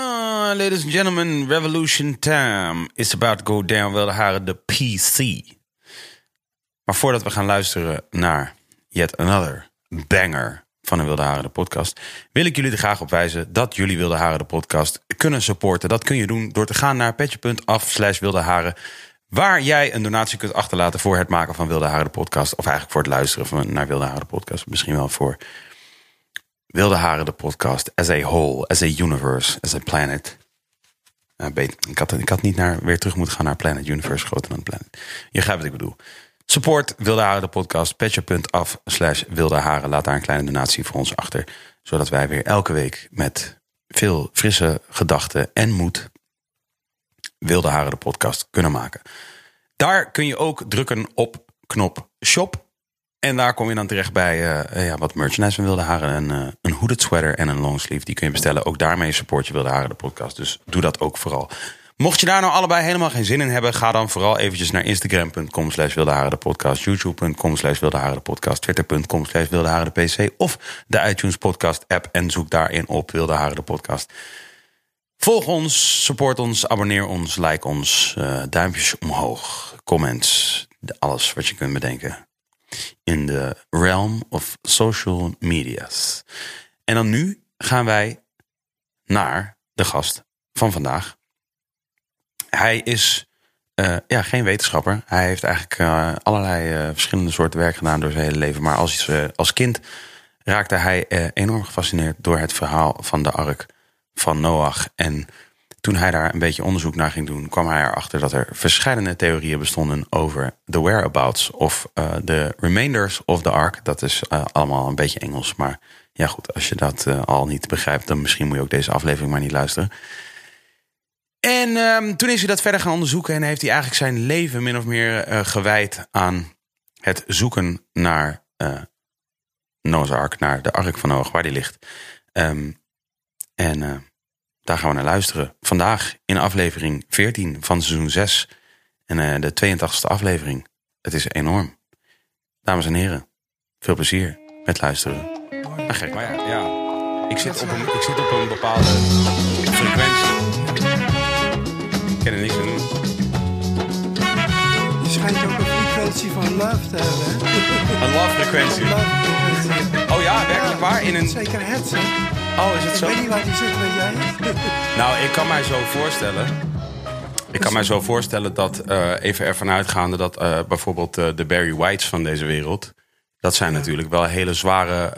Uh, ladies and gentlemen, revolution time is about to go down. Wilde haren de PC. Maar voordat we gaan luisteren naar yet another banger van de Wilde Haren de podcast, wil ik jullie er graag op wijzen dat jullie Wilde Haren de podcast kunnen supporten. Dat kun je doen door te gaan naar petje.af slash Wilde Haren, waar jij een donatie kunt achterlaten voor het maken van Wilde Haren de podcast, of eigenlijk voor het luisteren van, naar Wilde Haren de podcast, misschien wel voor Wilde Haren de podcast as a whole, as a universe, as a planet. Ik, had, ik niet naar, weer terug moeten gaan naar Planet Universe, groter dan Planet. Je begrijpt wat ik bedoel. Support Wilde Haren de podcast. Patje.af slash Wilde Haren. Laat daar een kleine donatie voor ons achter. Zodat wij weer elke week met veel frisse gedachten en moed Wilde Haren de podcast kunnen maken. Daar kun je ook drukken op knop shop. En daar kom je dan terecht bij uh, ja, wat merchandise van Wilde Haren. Een, uh, een hooded sweater en een longsleeve. Die kun je bestellen. Ook daarmee support je Wilde Haren de podcast. Dus doe dat ook vooral. Mocht je daar nou allebei helemaal geen zin in hebben, ga dan vooral eventjes naar instagram.com slash de podcast, youtube.com slash de podcast, twitter.com slash de pc of de iTunes podcast app en zoek daarin op Wilde de podcast. Volg ons, support ons, abonneer ons, like ons, duimpjes omhoog, comments, alles wat je kunt bedenken in de realm of social media's. En dan nu gaan wij naar de gast van vandaag. Hij is uh, ja, geen wetenschapper. Hij heeft eigenlijk uh, allerlei uh, verschillende soorten werk gedaan door zijn hele leven. Maar als, als kind raakte hij enorm gefascineerd door het verhaal van de ark van Noach. En toen hij daar een beetje onderzoek naar ging doen, kwam hij erachter dat er verschillende theorieën bestonden over de whereabouts of de remainders of the ark. Dat is allemaal een beetje Engels. Maar ja, goed, als je dat al niet begrijpt, dan misschien moet je ook deze aflevering maar niet luisteren. En um, toen is hij dat verder gaan onderzoeken en heeft hij eigenlijk zijn leven min of meer gewijd aan het zoeken naar Noah's Ark, naar de Ark van Noach, waar die ligt. Um, en daar gaan we naar luisteren. Vandaag in aflevering 14 van seizoen 6 en de 82e aflevering. Het is enorm. Dames en heren, veel plezier met luisteren. Ah, gek, maar ja, ja. Ik, zit op een, ik zit op een bepaalde frequentie. Ik ken er niks aan doen. Je schijnt ook een frequentie van love te hebben, hè? Een love frequentie. Oh ja, werkelijk waar? In een... Zeker het, hè? Oh, is het zo? Ik weet niet waar die zit, weet jij Nou, ik kan mij zo voorstellen... Ik kan mij zo voorstellen dat, uh, even ervan uitgaande... dat uh, bijvoorbeeld uh, de Barry Whites van deze wereld... dat zijn ja. natuurlijk wel hele zware,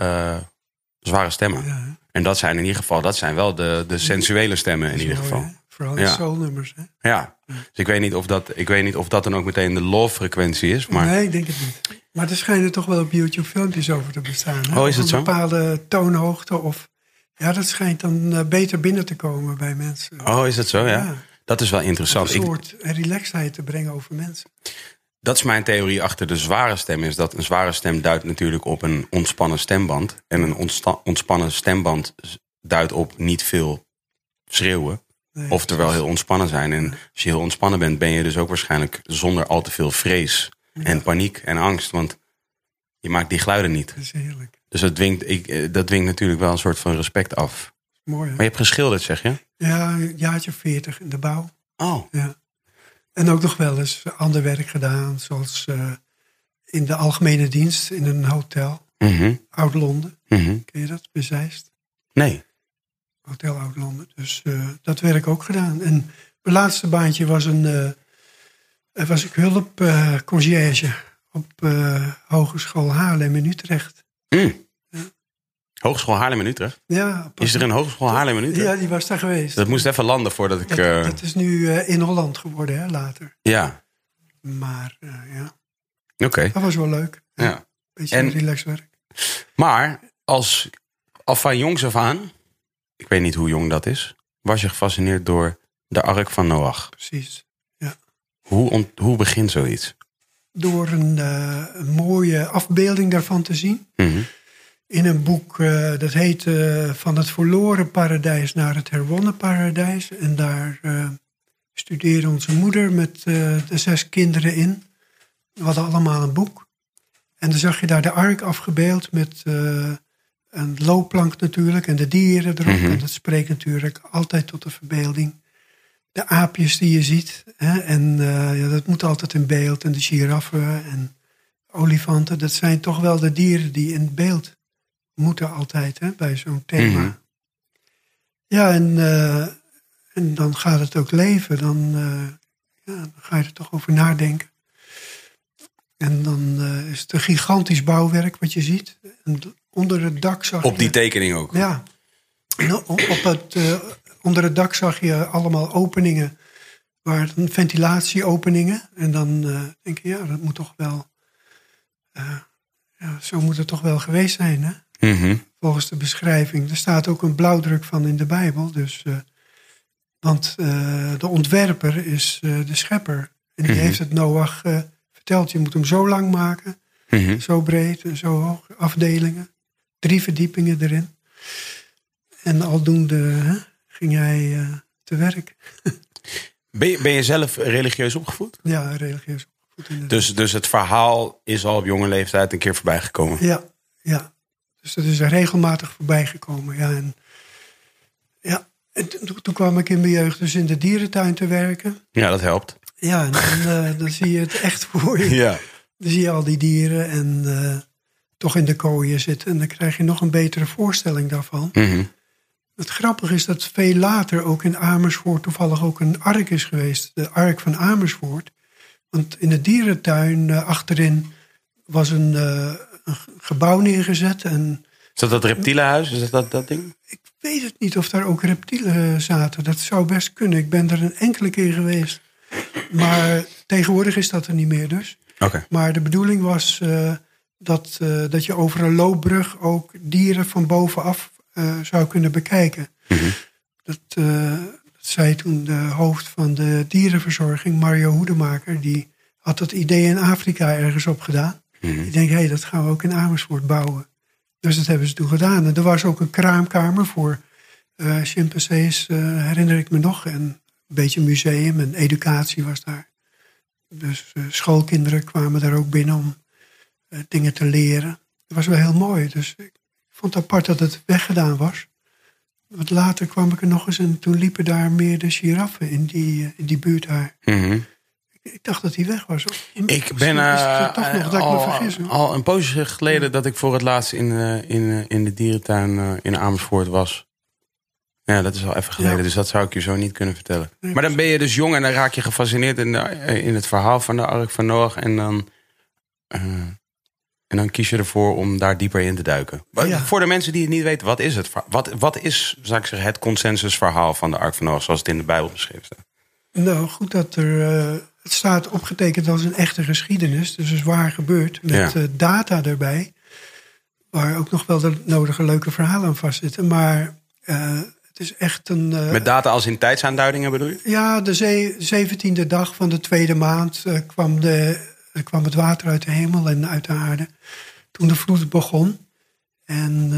zware stemmen. Ja, en dat zijn in ieder geval, dat zijn wel de, de sensuele stemmen in ieder geval. Vooral de ja. soulnummers. Hè? Ja, dus ik weet, niet of dat, ik weet niet of dat dan ook meteen de love-frequentie is. Maar... Nee, ik denk het niet. Maar er schijnen toch wel op YouTube filmpjes over te bestaan. Hè? Oh, is het zo? Een bepaalde toonhoogte of... Ja, dat schijnt dan uh, beter binnen te komen bij mensen. Oh, is het zo? Ja. ja. Dat is wel interessant. Een soort ik... relaxedheid te brengen over mensen. Dat is mijn theorie achter de zware stem. Is dat een zware stem duidt natuurlijk op een ontspannen stemband. En een ontspannen stemband duidt op niet veel schreeuwen. Nee, Oftewel heel ontspannen zijn. En als je heel ontspannen bent, ben je dus ook waarschijnlijk zonder al te veel vrees ja. en paniek en angst. Want je maakt die geluiden niet. Dat is heerlijk. Dus dat dwingt, ik, dat dwingt natuurlijk wel een soort van respect af. Mooi. Hè? Maar je hebt geschilderd, zeg je? Ja, een jaartje veertig in de bouw. Oh. Ja. En ook nog wel eens ander werk gedaan, zoals uh, in de algemene dienst in een hotel. Mm -hmm. Oud-Londen. Mm -hmm. Ken je dat? Bezeist? Nee. Hotel Oud-Londen. Dus uh, dat werk ook gedaan. En mijn laatste baantje was een uh, was ik hulp uh, conciërge op Hogeschool Haarlem in Utrecht. Mm. Ja. Hogeschool Haarlem in Utrecht? Ja. Is er een Hogeschool Haarlem in Utrecht? Ja, die was daar geweest. Dat moest even landen voordat ik... Dat, dat is nu in Holland geworden, hè, later. Ja. Maar ja. Oké. Okay. Dat was wel leuk. Ja. Beetje en, relax werk. Maar als, al van jongs af aan ik weet niet hoe jong dat is. was je gefascineerd door de Ark van Noach. Precies. Hoe, ont- hoe begint zoiets? Door een, eh, een mooie afbeelding daarvan te zien. Mhm. In een boek eh, dat heet eh, Van het verloren paradijs naar het herwonnen paradijs. En daar eh, studeerde onze moeder met de zes kinderen in. We hadden allemaal een boek. En dan zag je daar de ark afgebeeld met een loopplank natuurlijk en de dieren erop. Mhm. En dat spreekt natuurlijk altijd tot de verbeelding. De aapjes die je ziet. Hè? En ja, dat moet altijd in beeld. En de giraffen en olifanten. Dat zijn toch wel de dieren die in beeld moeten altijd hè, bij zo'n thema. Mhm. Ja, en, eh, en dan gaat het ook leven. Dan, eh, ja, dan ga je er toch over nadenken. En dan eh, is het een gigantisch bouwwerk wat je ziet. En onder het dak zag Op je... die tekening ook. Ja. En op het, onder het dak zag je allemaal openingen. Waar dan ventilatieopeningen. En dan denk je, ja, dat moet toch wel... ja, zo moet het toch wel geweest zijn, hè? Mhm. volgens de beschrijving. Er staat ook een blauwdruk van in de Bijbel. Dus, eh, want eh, de ontwerper is eh, de schepper. En die Mhm. heeft het Noach verteld. Je moet hem zo lang maken, Mhm. zo breed en zo hoog. Afdelingen, drie verdiepingen erin. En aldoende hè, ging hij te werk. Ben, je, ben je zelf religieus opgevoed? Ja, religieus opgevoed. Dus, dus het verhaal is al op jonge leeftijd een keer voorbij gekomen. Ja, ja. Dus dat is er regelmatig voorbij gekomen. Ja, en, ja. en toen, kwam ik in mijn jeugd dus in de dierentuin te werken. Ja, dat helpt. Ja, en dan, eh, dan zie je het echt voor je. Ja. Dan zie je al die dieren en eh, toch in de kooien zitten. En dan krijg je nog een betere voorstelling daarvan. Mhm. Het grappige is dat veel later ook in Amersfoort toevallig ook een ark is geweest. De ark van Amersfoort. Want in de dierentuin eh, achterin was een, een gebouw neergezet. En Is dat dat reptielenhuis? Is dat dat, dat ding? ik weet het niet of daar ook reptielen zaten. Dat zou best kunnen. Ik ben er een enkele keer geweest. Maar tegenwoordig is dat er niet meer dus. Oké. Maar de bedoeling was eh, dat, eh, dat je over een loopbrug ook dieren van bovenaf eh, zou kunnen bekijken. Mhm. Dat, eh, dat zei toen de hoofd van de dierenverzorging, Mario Hoedemaker. Die had dat idee in Afrika ergens op gedaan. Mhm. Ik denk, hé, hey, dat gaan we ook in Amersfoort bouwen. Dus dat hebben ze toen gedaan. En er was ook een kraamkamer voor eh chimpansees, eh, herinner ik me nog. En een beetje museum en educatie was daar. Dus eh, schoolkinderen kwamen daar ook binnen om dingen te leren. Dat was wel heel mooi. Dus ik vond het apart dat het weggedaan was. Want later kwam ik er nog eens en toen liepen daar meer de giraffen in die, in die buurt daar. Mhm. Ik dacht dat die weg was. Ik ben eh, toch nog dat ik me al, vergis. hoor. al een poosje geleden dat ik voor het laatst in, eh, in, eh, in de dierentuin in Amersfoort was. Ja, dat is al even geleden, Ja. dus dat zou ik je zo niet kunnen vertellen. Nee, maar dan ben je dus jong en dan raak je gefascineerd in, de, in het verhaal van de Ark van Noach. En dan, en dan kies je ervoor om daar dieper in te duiken. Ja. Voor de mensen die het niet weten, wat is het? Wat, wat is, zou ik zeggen, het consensusverhaal van de Ark van Noach zoals het in de Bijbel beschreven staat? Nou, goed dat er. Het staat opgetekend als een echte geschiedenis. Dus is waar gebeurd. Met Ja. eh, data erbij. Waar ook nog wel de nodige leuke verhalen aan vastzitten. Maar eh, het is echt een. eh, Met data als in tijdsaanduidingen bedoel je? Ja, de ze- zeventiende dag van de tweede maand kwam, de, kwam het water uit de hemel en uit de aarde. Toen de vloed begon. En,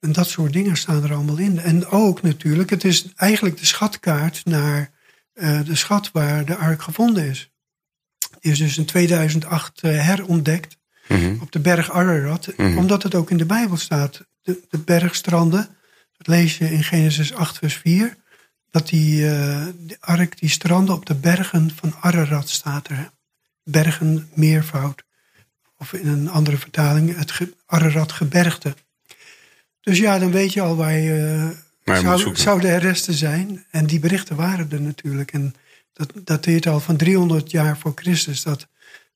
en dat soort dingen staan er allemaal in. En ook natuurlijk, het is eigenlijk de schatkaart naar eh, de schat waar de ark gevonden is. Die is dus in 2008 eh, herontdekt Mhm. op de berg Ararat. Mhm. Omdat het ook in de Bijbel staat. De, de bergstranden, dat lees je in Genesis 8 vers 4. Dat die, eh, de ark, die stranden op de bergen van Ararat staat er. hè. Bergen meervoud. Of in een andere vertaling het ge, Ararat gebergte. Dus ja, dan weet je al waar je, Maar zou, zouden er resten zijn. En die berichten waren er natuurlijk. En dat dateert al van 300 jaar voor Christus. Dat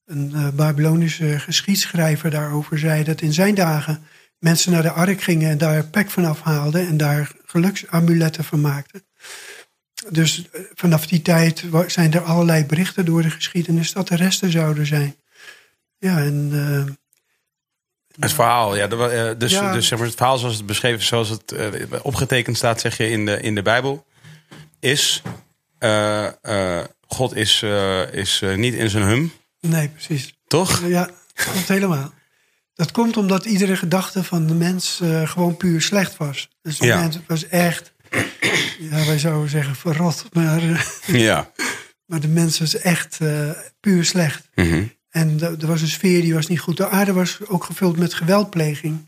een eh, Babylonische geschiedschrijver daarover zei dat in zijn dagen mensen naar de ark gingen en daar pek van afhaalden en daar geluksamuletten van maakten. Dus eh, vanaf die tijd zijn er allerlei berichten door de geschiedenis dat er resten zouden zijn. Ja, en, eh, Het verhaal, ja. eh, Dus, Ja. dus zeg maar, het verhaal zoals het beschreven, zoals het eh, opgetekend staat, zeg je in de, in de Bijbel, is: eh, God is, is niet in zijn hum, Nee, precies. toch? Ja, klopt helemaal. Dat komt omdat iedere gedachte van de mens gewoon puur slecht was. Dus de Ja. mens was echt, ja, wij zouden zeggen verrot, maar, Ja. maar de mens was echt puur slecht. Mhm. En er was een sfeer die was niet goed. De aarde was ook gevuld met geweldpleging.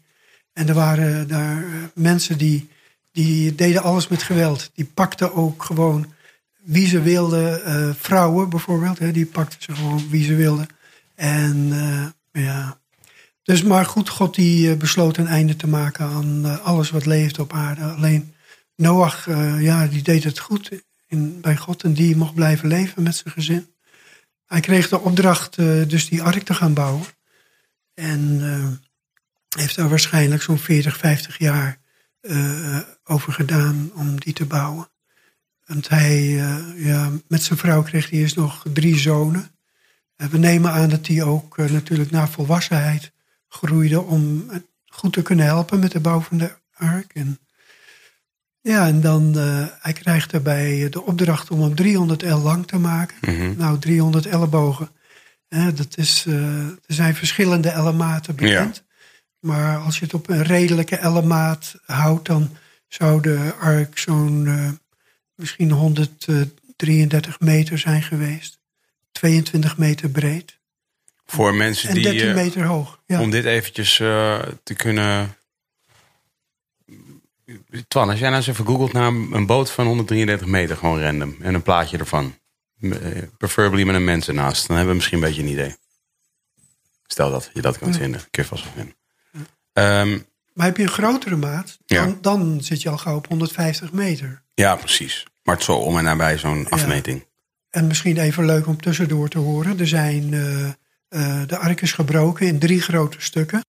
En er waren daar eh, mensen die, die deden alles met geweld. Die pakten ook gewoon wie ze wilden. eh, vrouwen bijvoorbeeld, hè, die pakten ze gewoon wie ze wilden. En eh, ja. Dus maar goed, God die besloot een einde te maken aan alles wat leeft op aarde. Alleen Noach, ja, die deed het goed in, bij God. En die mocht blijven leven met zijn gezin. Hij kreeg de opdracht eh, dus die ark te gaan bouwen. En eh, heeft daar waarschijnlijk zo'n 40, 50 jaar eh, over gedaan om die te bouwen. Want hij, ja, met zijn vrouw kreeg hij eerst nog drie zonen. En we nemen aan dat die ook natuurlijk naar volwassenheid groeide om goed te kunnen helpen met de bouw van de ark. En, ja, en dan, eh, hij krijgt daarbij de opdracht om hem 300 L lang te maken. Mhm. Nou, 300 ellebogen. Hè, dat is, eh, er zijn verschillende ellematen bekend. Maar als je het op een redelijke ellemaat houdt, dan zou de ark zo'n eh, misschien 133 meter zijn geweest. 22 meter breed. Voor mensen En die. 13 eh, meter hoog. Ja. Om dit eventjes eh, te kunnen. Twan, als jij nou eens even googelt naar een boot van 133 meter, gewoon random. En een plaatje ervan. Eh, Preferably met een mens ernaast. Dan hebben we misschien een beetje een idee. Stel dat je dat kan Ja. vinden. Kun je vast wel vinden. Ehm, Maar heb je een grotere maat, Ja. dan, dan zit je al gauw op 150 meter. ja, precies. Maar het zo om en nabij zo'n afmeting. En misschien even leuk om tussendoor te horen. Er zijn, eh, eh, de ark is gebroken in drie grote stukken.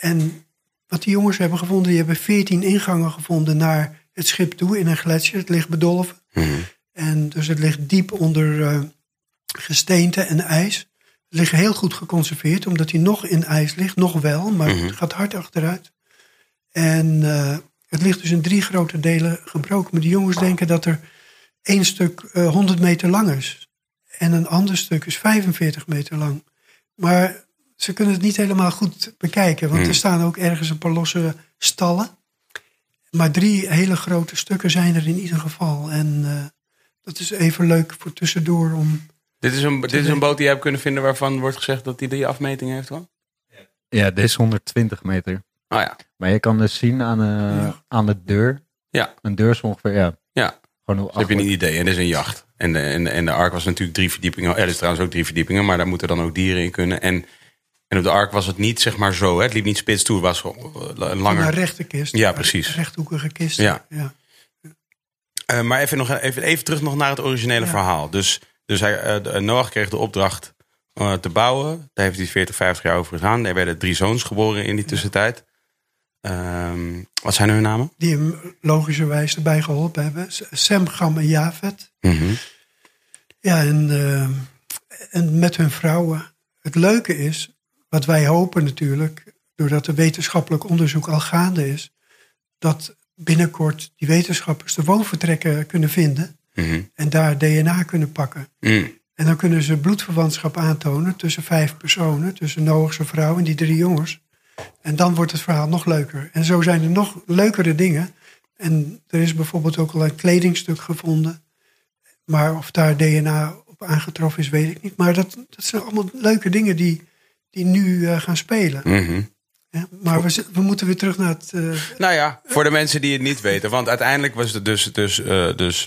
En wat die jongens hebben gevonden, die hebben 14 ingangen gevonden naar het schip toe in een gletsjer. Het ligt bedolven. Mhm. En dus het ligt diep onder eh, gesteente en ijs. Het ligt heel goed geconserveerd, omdat hij nog in ijs ligt. Nog wel, maar Mhm. het gaat hard achteruit. En eh, het ligt dus in drie grote delen gebroken. Maar die jongens denken dat er één stuk eh, 100 meter lang is. En een ander stuk is 45 meter lang. Maar ze kunnen het niet helemaal goed bekijken. Want Hmm. er staan ook ergens een paar losse stallen. Maar drie hele grote stukken zijn er in ieder geval. En eh, dat is even leuk voor tussendoor om... Dit, is een, dit is een boot die je hebt kunnen vinden waarvan wordt gezegd dat hij die afmeting heeft hoor. Ja, dit is 120 meter. Oh ja. Maar je kan dus zien aan, eh, Ja. aan de deur. Ja. Een deur is ongeveer, ja. Ja. Gewoon hoe Dus heb je een achtelijk- idee. En dit is een jacht. En de, en, de, en de ark was natuurlijk drie verdiepingen. Ja, er is trouwens ook drie verdiepingen. Maar daar moeten dan ook dieren in kunnen. En, en op de ark was het niet zeg maar zo. Hè? Het liep niet spits toe. Het was eh, Een langer. rechte kist. Ja, precies. Een rechthoekige kist. Ja. ja. Eh, maar even, nog, even, even terug nog naar het originele Ja. verhaal. Dus, dus hij, de- Noach kreeg de opdracht te bouwen. Daar heeft hij 40, 50 jaar over gedaan. Er werden drie zoons geboren in die tussentijd. Ehm, wat zijn hun namen? Die hem logischerwijs erbij geholpen hebben. Sem, Gam en Javet. Mhm. Ja, en, en met hun vrouwen. Het leuke is, wat wij hopen natuurlijk, doordat er wetenschappelijk onderzoek al gaande is, dat binnenkort die wetenschappers de woonvertrekken kunnen vinden Mhm. en daar DNA kunnen pakken. Mm. En dan kunnen ze bloedverwantschap aantonen tussen vijf personen, tussen Noach's vrouw en die drie jongens. En dan wordt het verhaal nog leuker. En zo zijn er nog leukere dingen. En er is bijvoorbeeld ook al een kledingstuk gevonden. Maar of daar DNA op aangetroffen is, weet ik niet. Maar dat, dat zijn allemaal leuke dingen die, die nu eh, gaan spelen. Mhm. hè. Maar we, we moeten weer terug naar het... eh, Nou ja, voor de mensen die het niet weten. Want uiteindelijk was het dus, dus, eh, dus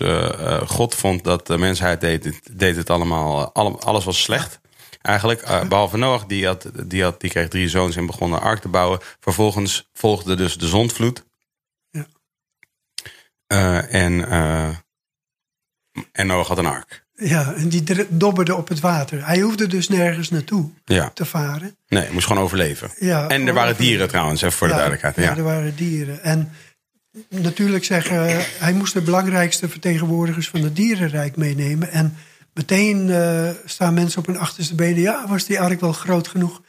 God vond dat de mensheid deed het, deed het allemaal, alle- alles was slecht. Eigenlijk, eh, behalve Noach, die, had, die, had, die kreeg drie zoons en begon een ark te bouwen. Vervolgens volgde dus de zondvloed. Ja. En, eh, en Noach had een ark. Ja, en die dobberde op het water. Hij hoefde dus nergens naartoe Ja, te varen. nee, hij moest gewoon overleven. Ja, En er waren dieren trouwens, even voor de duidelijkheid. Ja, er waren dieren. En natuurlijk zeggen, hij moest de belangrijkste vertegenwoordigers van het dierenrijk meenemen. En meteen eh, staan mensen op hun achterste benen. Ja, was die ark wel groot genoeg?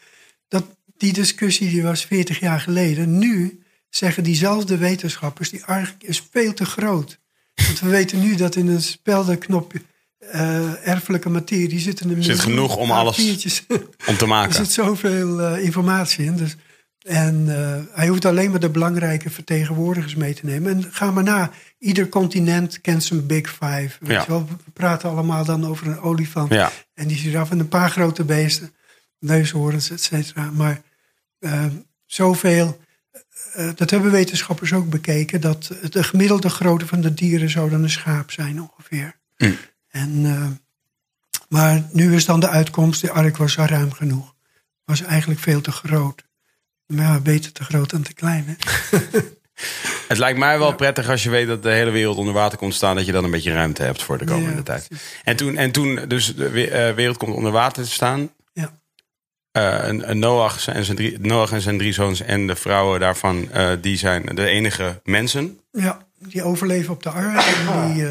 Dat, die discussie die was 40 jaar geleden. Nu zeggen diezelfde wetenschappers, die ark is veel te groot. Want we weten nu dat in een speldenknopje eh, erfelijke materie zitten een Zit genoeg om alles A4'tjes. om te Er maken. zit zoveel eh, informatie in. Dus, en eh, hij hoeft alleen maar de belangrijke vertegenwoordigers mee te nemen. En ga maar na. Ieder continent kent zijn Big Five. Weet Ja. je wel? We praten allemaal dan over een olifant. Ja. En die giraf en een paar grote beesten. Neushoorns, et cetera. Maar zoveel... dat hebben wetenschappers ook bekeken. Dat de gemiddelde grootte van de dieren zou dan een schaap zijn ongeveer. Mm. En, eh, maar nu is dan de uitkomst, de ark was al ruim genoeg. Was eigenlijk veel te groot. Maar ja, beter te groot dan te klein. Hè? Het lijkt mij wel prettig als je weet dat de hele wereld onder water komt staan, dat je dan een beetje ruimte hebt voor de komende Ja, tijd. En toen, en toen dus de eh, wereld komt onder water te staan. Ja. Eh, Noach, en zijn drie, Noach en zijn drie zoons en de vrouwen daarvan, die zijn de enige mensen. Ja, die overleven op de ark. En die,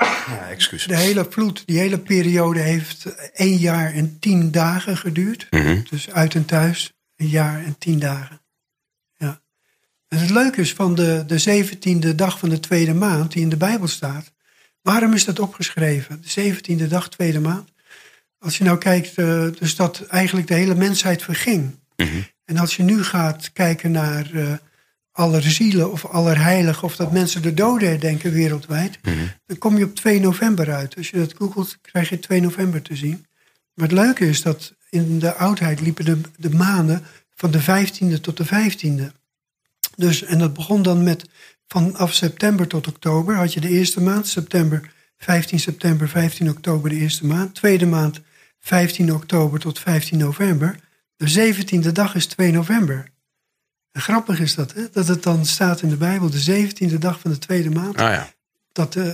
Ja, excuus. de hele vloed, die hele periode heeft één jaar en tien dagen geduurd. Mhm. Dus uit en thuis, een jaar en tien dagen. Ja. En het leuke is van de, de zeventiende dag van de tweede maand, die in de Bijbel staat. Waarom is dat opgeschreven? De zeventiende dag, tweede maand. Als je nou kijkt, eh, dus dat eigenlijk de hele mensheid verging. Mhm. En als je nu gaat kijken naar eh aller zielen of allerheiligen, of dat mensen de doden herdenken wereldwijd, Mhm. dan kom je op 2 november uit. Als je dat googelt, krijg je 2 november te zien. Maar het leuke is dat in de oudheid liepen de, de maanden van de 15e tot de 15e. Dus, en dat begon dan met vanaf september tot oktober had je de eerste maand, september, 15 september, 15 oktober de eerste maand. Tweede maand, 15 oktober tot 15 november. De 17e dag is 2 november. En grappig is dat, hè? dat het dan staat in de Bijbel, de 17e dag van de tweede maand, Ah ja. dat eh,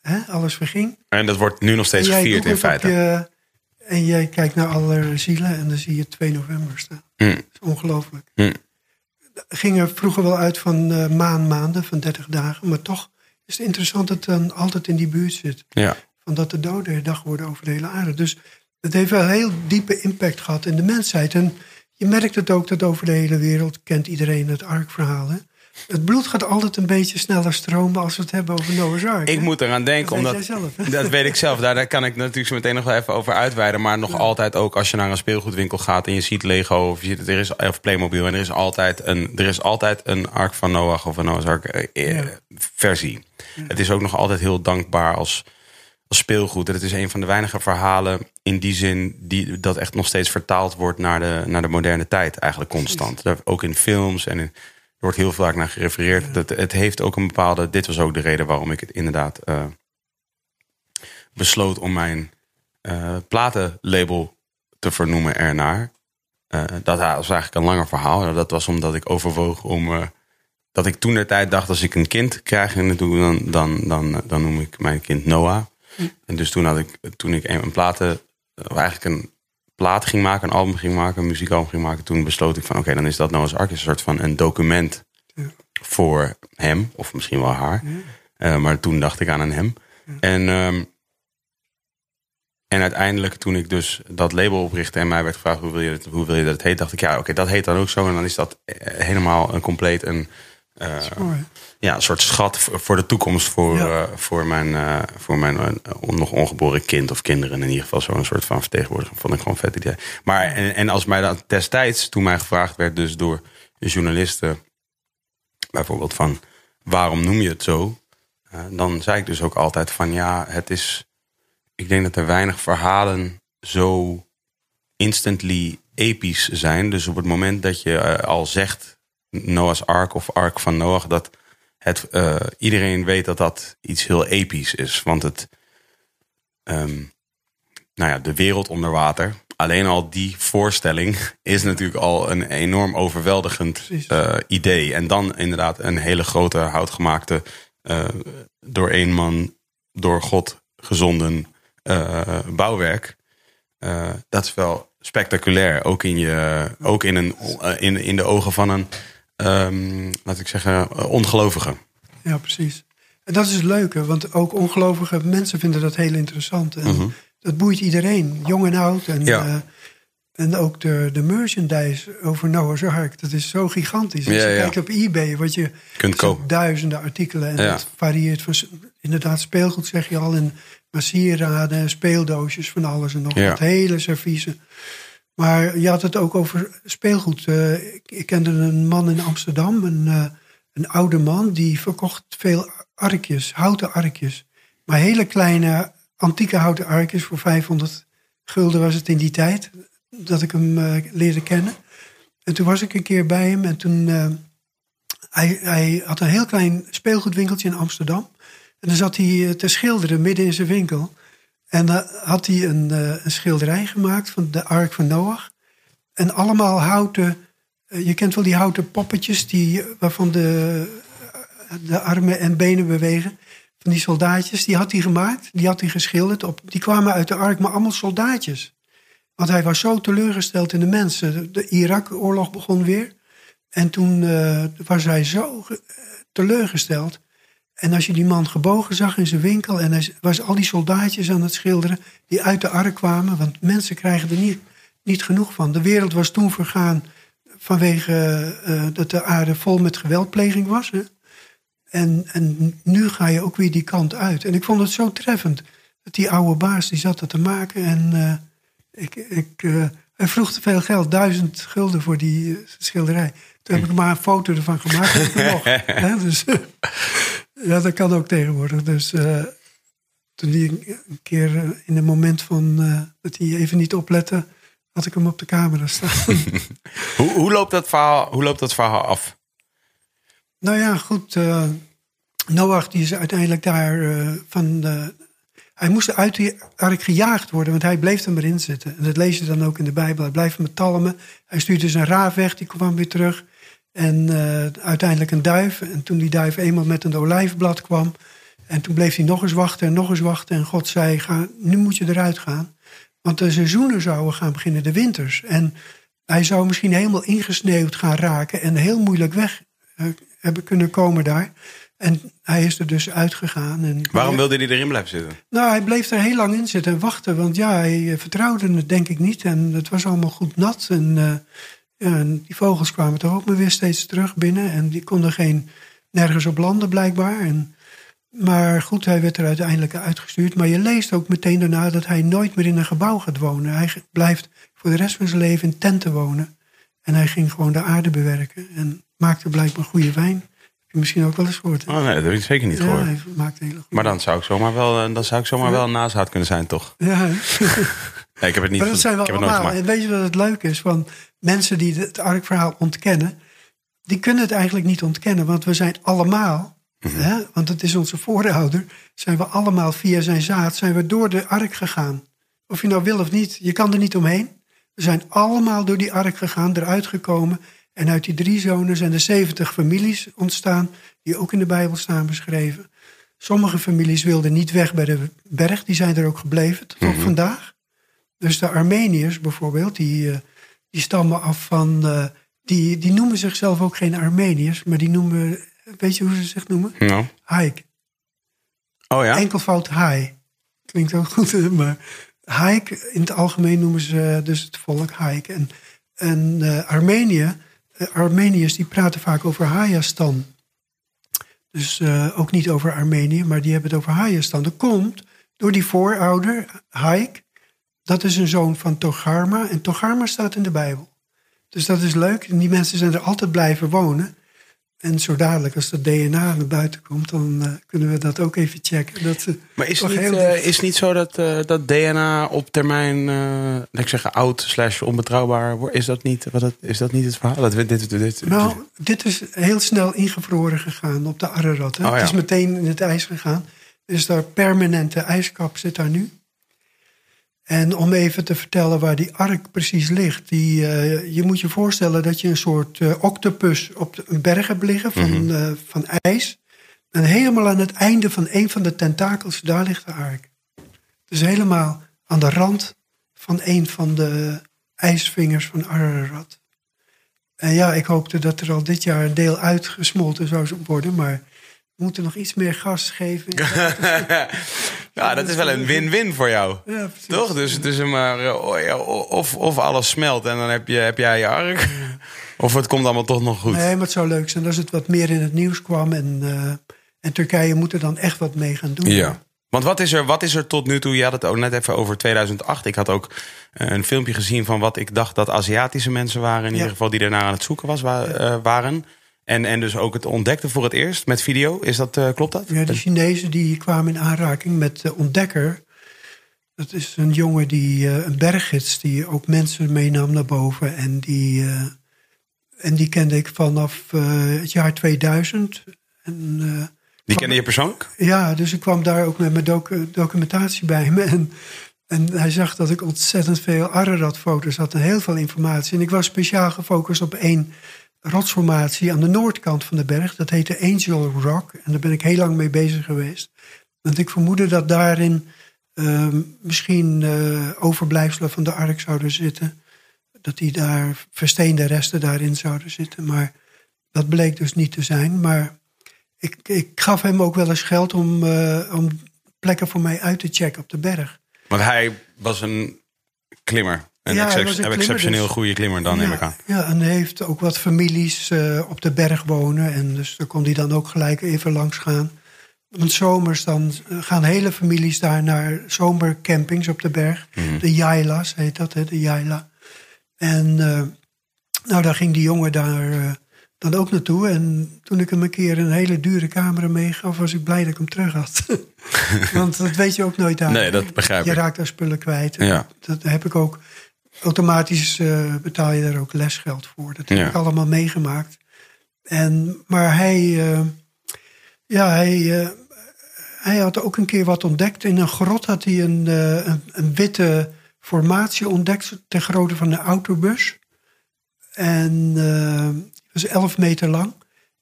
hè, alles verging. En dat wordt nu nog steeds gevierd in feite. je- en jij kijkt naar alle zielen en dan zie je 2 november staan. Hm. Dat is ongelooflijk. Hm. Ging er vroeger wel uit van maanmaanden, van 30 dagen. Maar toch is het interessant dat het dan altijd in die buurt zit. Ja. Van dat de doden herdacht worden over de hele aarde. Dus het heeft wel een heel diepe impact gehad in de mensheid. En je merkt het ook dat over de hele wereld kent iedereen het arkverhaal. Hè? Het bloed gaat altijd een beetje sneller stromen als we het hebben over Noah's Ark. Ik hè? moet eraan denken, Dat weet omdat zelf, dat weet ik zelf. Daar, daar kan ik natuurlijk zo meteen nog wel even over uitweiden. Maar nog altijd ook als je naar een speelgoedwinkel gaat en je ziet Lego of je ziet er is of Playmobil en er is altijd een, er is altijd een Ark van Noach of een Noah's Ark eh, eh, Ja. versie. Het is ook nog altijd heel dankbaar als, als speelgoed. En het is een van de weinige verhalen in die zin die dat echt nog steeds vertaald wordt naar de, naar de moderne tijd, eigenlijk constant. Daar- Ook in films en in, er wordt heel vaak naar gerefereerd. Dat, het heeft ook een bepaalde. Dit was ook de reden waarom ik het inderdaad eh, besloot om mijn eh, platenlabel te vernoemen ernaar. Eh, dat was eigenlijk een langer verhaal. Dat was omdat ik overwoog om. dat ik toen de tijd dacht: als ik een kind krijg, en doe, dan, dan, dan, dan noem ik mijn kind Noah. En dus toen had ik, toen ik een, een platen, of eigenlijk een plaat ging maken, een album ging maken, een muziekalbum ging maken, toen besloot ik van: oké, dan is dat Noah's Ark is een soort van een document Ja. voor hem, of misschien wel haar. Eh, maar toen dacht ik aan een hem. En, ehm, en uiteindelijk, toen ik dus dat label oprichtte en mij werd gevraagd hoe wil je, het, hoe wil je dat het heet, dacht ik ja, oké, dat heet dan ook zo. En dan is dat eh, helemaal een compleet een, eh, ja, een soort schat voor de toekomst voor, Ja. eh, voor mijn, eh, voor mijn nog ongeboren kind of kinderen. In ieder geval zo'n soort van vertegenwoordiging vond ik gewoon vet idee. Maar en, en als mij dat destijds, toen mij gevraagd werd dus door journalisten, bijvoorbeeld van waarom noem je het zo? Dan zei ik dus ook altijd van ja, het is. Ik denk dat er weinig verhalen zo instantly episch zijn. Dus op het moment dat je al zegt Noah's Ark of Ark van Noach, dat het, eh, iedereen weet dat dat iets heel episch is. Want het, ehm, nou ja, de wereld onder water, alleen al die voorstelling is natuurlijk al een enorm overweldigend eh, idee. En dan inderdaad een hele grote houtgemaakte, eh, door één man, door God gezonden bouwwerk. Dat is wel spectaculair. Ook in, je, ook in, een, in, in de ogen van een, ehm, laat ik zeggen, eh, ongelovige. Ja, precies. En dat is het leuke, want ook ongelovige mensen vinden dat heel interessant. En dat boeit iedereen, jong en oud. En, Mhm. Ja. eh, En ook de, de merchandise over Noah's Ark. Dat is zo gigantisch. Als Ja, je ja. kijkt op eBay, wat je Kunt kopen. duizenden artikelen. En dat varieert van inderdaad speelgoed, zeg je al. En maar sieraden, speeldoosjes, van alles en nog wat. Hele serviezen. Maar je had het ook over speelgoed. Eh, ik, kende een man in Amsterdam, een, eh, een oude man, die verkocht veel arkjes, houten arkjes. Maar hele kleine, antieke houten arkjes voor 500 gulden was het in die tijd dat ik hem eh, leerde kennen. En toen was ik een keer bij hem en toen. hij, hij had een heel klein speelgoedwinkeltje in Amsterdam. En dan zat hij te schilderen midden in zijn winkel. En dan had hij een, eh, een schilderij gemaakt van de Ark van Noach. En allemaal houten. eh, je kent wel die houten poppetjes die, waarvan de, de armen en benen bewegen. Van die soldaatjes, die had hij gemaakt. Die had hij geschilderd. Op, die kwamen uit de Ark, maar allemaal soldaatjes. Want hij was zo teleurgesteld in de mensen. De, Irak-oorlog begon weer. En toen eh, was hij zo ge- eh, teleurgesteld. En als je die man gebogen zag in zijn winkel... en hij was al die soldaatjes aan het schilderen... die uit de ark kwamen, want mensen krijgen er niet, niet genoeg van. De wereld was toen vergaan vanwege eh, dat de aarde vol met geweldpleging was. Hè? En, en nu ga je ook weer die kant uit. En ik vond het zo treffend. Dat die oude baas die zat dat te maken. En eh, ik, ik, eh, hij vroeg te veel geld. Duizend gulden voor die schilderij. Toen heb ik maar een foto ervan gemaakt. nog. Hè, dus, ja, dat kan ook tegenwoordig. Dus eh, toen die een, keer eh, in een moment van eh, dat hij even niet oplette... had ik hem op de camera staan. Hoe, hoe, loopt dat verhaal, hoe loopt dat verhaal af? Nou ja, goed. Noach die is uiteindelijk daar van de... Hij moest uit die ark gejaagd worden, want hij bleef er maar in zitten. En dat lees je dan ook in de Bijbel. Hij blijft met talmen. Hij stuurde zijn raaf weg, die kwam weer terug. En eh, uiteindelijk een duif. En toen die duif eenmaal met een olijfblad kwam... en toen bleef hij nog eens wachten en nog eens wachten. En God zei, ga, nu moet je eruit gaan. Want de seizoenen zouden gaan beginnen, de winters. En hij zou misschien helemaal ingesneeuwd gaan raken... en heel moeilijk weg eh, hebben kunnen komen daar. En hij is er dus uitgegaan. En, Waarom wilde hij erin blijven zitten? Nou, hij bleef er heel lang in zitten en wachten. Want ja, hij eh, vertrouwde het denk ik niet. En het was allemaal goed nat. En, ja, en die vogels kwamen toch ook maar weer steeds terug binnen. En die konden geen, nergens op landen blijkbaar. En, maar goed, hij werd er uiteindelijk uitgestuurd. Maar je leest ook meteen daarna dat hij nooit meer in een gebouw gaat wonen. Hij blijft voor de rest van zijn leven in tenten wonen. En hij ging gewoon de aarde bewerken. En maakte blijkbaar goede wijn. Heb je misschien ook wel eens gehoord. hè? Oh nee, dat heb ik zeker niet ja, gehoord. hij maakte hele goede Maar dan zou ik zomaar wel, eh, dan zou ik zomaar wel een nazaat kunnen zijn, toch? Ja? Nee, ik heb het niet, maar dat zijn wel allemaal. En weet je wat het leuke is? Van mensen die het arkverhaal ontkennen, die kunnen het eigenlijk niet ontkennen. Want we zijn allemaal, Mhm. hè, want het is onze voorouder, zijn we allemaal via zijn zaad, zijn we door de ark gegaan. Of je nou wil of niet, je kan er niet omheen. We zijn allemaal door die ark gegaan, eruit gekomen. En uit die drie zonen zijn er 70 families ontstaan, die ook in de Bijbel staan beschreven. Sommige families wilden niet weg bij de berg, die zijn er ook gebleven tot op vandaag. Dus de Armeniërs bijvoorbeeld, die, eh, die stammen af van. eh, die, die noemen zichzelf ook geen Armeniërs, maar die noemen. Weet je hoe ze zich noemen? Nou. Haik. Oh ja? Enkelvoud Hai. Klinkt ook goed, maar Haik, in het algemeen noemen ze dus het volk Haik. En, en eh, Armenië, Armeniërs die praten vaak over Hayastan. Dus ook niet over Armenië, maar die hebben het over Hayastan. Dat komt door die voorouder, Haik. Dat is een zoon van Togarma. En Togarma staat in de Bijbel. Dus dat is leuk. En die mensen zijn er altijd blijven wonen. En zo dadelijk, als dat DNA naar buiten komt, dan eh, kunnen we dat ook even checken. Dat ze Maar is toch het niet, heel eh, is niet zo dat, eh, dat DNA op termijn, laat ik zeggen, oud slash onbetrouwbaar wordt? Is dat niet, wat het, is dat niet het verhaal? Dat, dit, dit, dit, Nou, dit is heel snel ingevroren gegaan op de Ararat. Hè? Oh, ja. Het is meteen in het ijs gegaan. Dus daar permanente ijskap zit daar nu. En om even te vertellen waar die ark precies ligt. Die, eh, je moet je voorstellen dat je een soort eh, octopus op de, een berg hebt liggen van, eh, van ijs. En helemaal aan het einde van een van de tentakels, daar ligt de ark. Dus helemaal aan de rand van een van de ijsvingers van Ararat. En ja, ik hoopte dat er al dit jaar een deel uitgesmolten zou worden, maar we moeten nog iets meer gas geven. Ja, dat is wel een win-win voor jou. Ja. Toch? Dus, dus maar, eh, oh of, of alles smelt en dan heb, je, heb jij je ark. Of het komt allemaal toch nog goed. Nee, maar het zou leuk zijn als het wat meer in het nieuws kwam. En, eh, en Turkije moet er dan echt wat mee gaan doen. Ja. Want wat is, er, wat is er tot nu toe? Je had het ook net even over 2008. Ik had ook eh, een filmpje gezien van wat ik dacht dat Aziatische mensen waren. In Ja. ieder geval die ernaar aan het zoeken was, wa- waren. En, en dus ook het ontdekte voor het eerst met video. Is dat, eh, klopt dat? Ja, de Chinezen die kwamen in aanraking met de ontdekker. Dat is een jongen die eh, een berggids die ook mensen meenam naar boven. En die, eh, en die kende ik vanaf het jaar 2000. En, Die kende je persoonlijk? ja, dus ik kwam daar ook met mijn docu- documentatie bij me. En, en hij zag dat ik ontzettend veel Ararat-foto's had en heel veel informatie. En ik was speciaal gefocust op één rotsformatie aan de noordkant van de berg. Dat heette Angel Rock. En daar ben ik heel lang mee bezig geweest. Want ik vermoedde dat daarin ehm, misschien eh, overblijfselen van de ark zouden zitten. Dat die daar versteende resten daarin zouden zitten. Maar dat bleek dus niet te zijn. Maar ik, ik gaf hem ook wel eens geld om, eh, om plekken voor mij uit te checken op de berg. Want hij was een klimmer. Een, Ja, een exceptioneel dus- goede klimmer, dan neem ik aan. Ja, en hij heeft ook wat families eh, op de berg wonen. En dus daar kon hij dan ook gelijk even langs gaan. Want zomers dan eh, gaan hele families daar naar zomercampings op de berg. Mhm. De Jaila's heet dat, hè, de Jaila. En eh, nou, daar ging die jongen daar dan ook naartoe. En toen ik hem een keer een hele dure camera meegaf, was ik blij dat ik hem terug had. Want dat weet je ook nooit aan. Nee, dat begrijp Je ik. raakt daar spullen kwijt. Ja. Dat heb ik ook. Automatisch eh, betaal je daar ook lesgeld voor. Dat heb Ja. ik allemaal meegemaakt. En, maar hij, eh, ja, hij, eh, hij had ook een keer wat ontdekt. In een grot had hij een, een, een witte formatie ontdekt ter grootte van een autobus. En was 11 meter lang.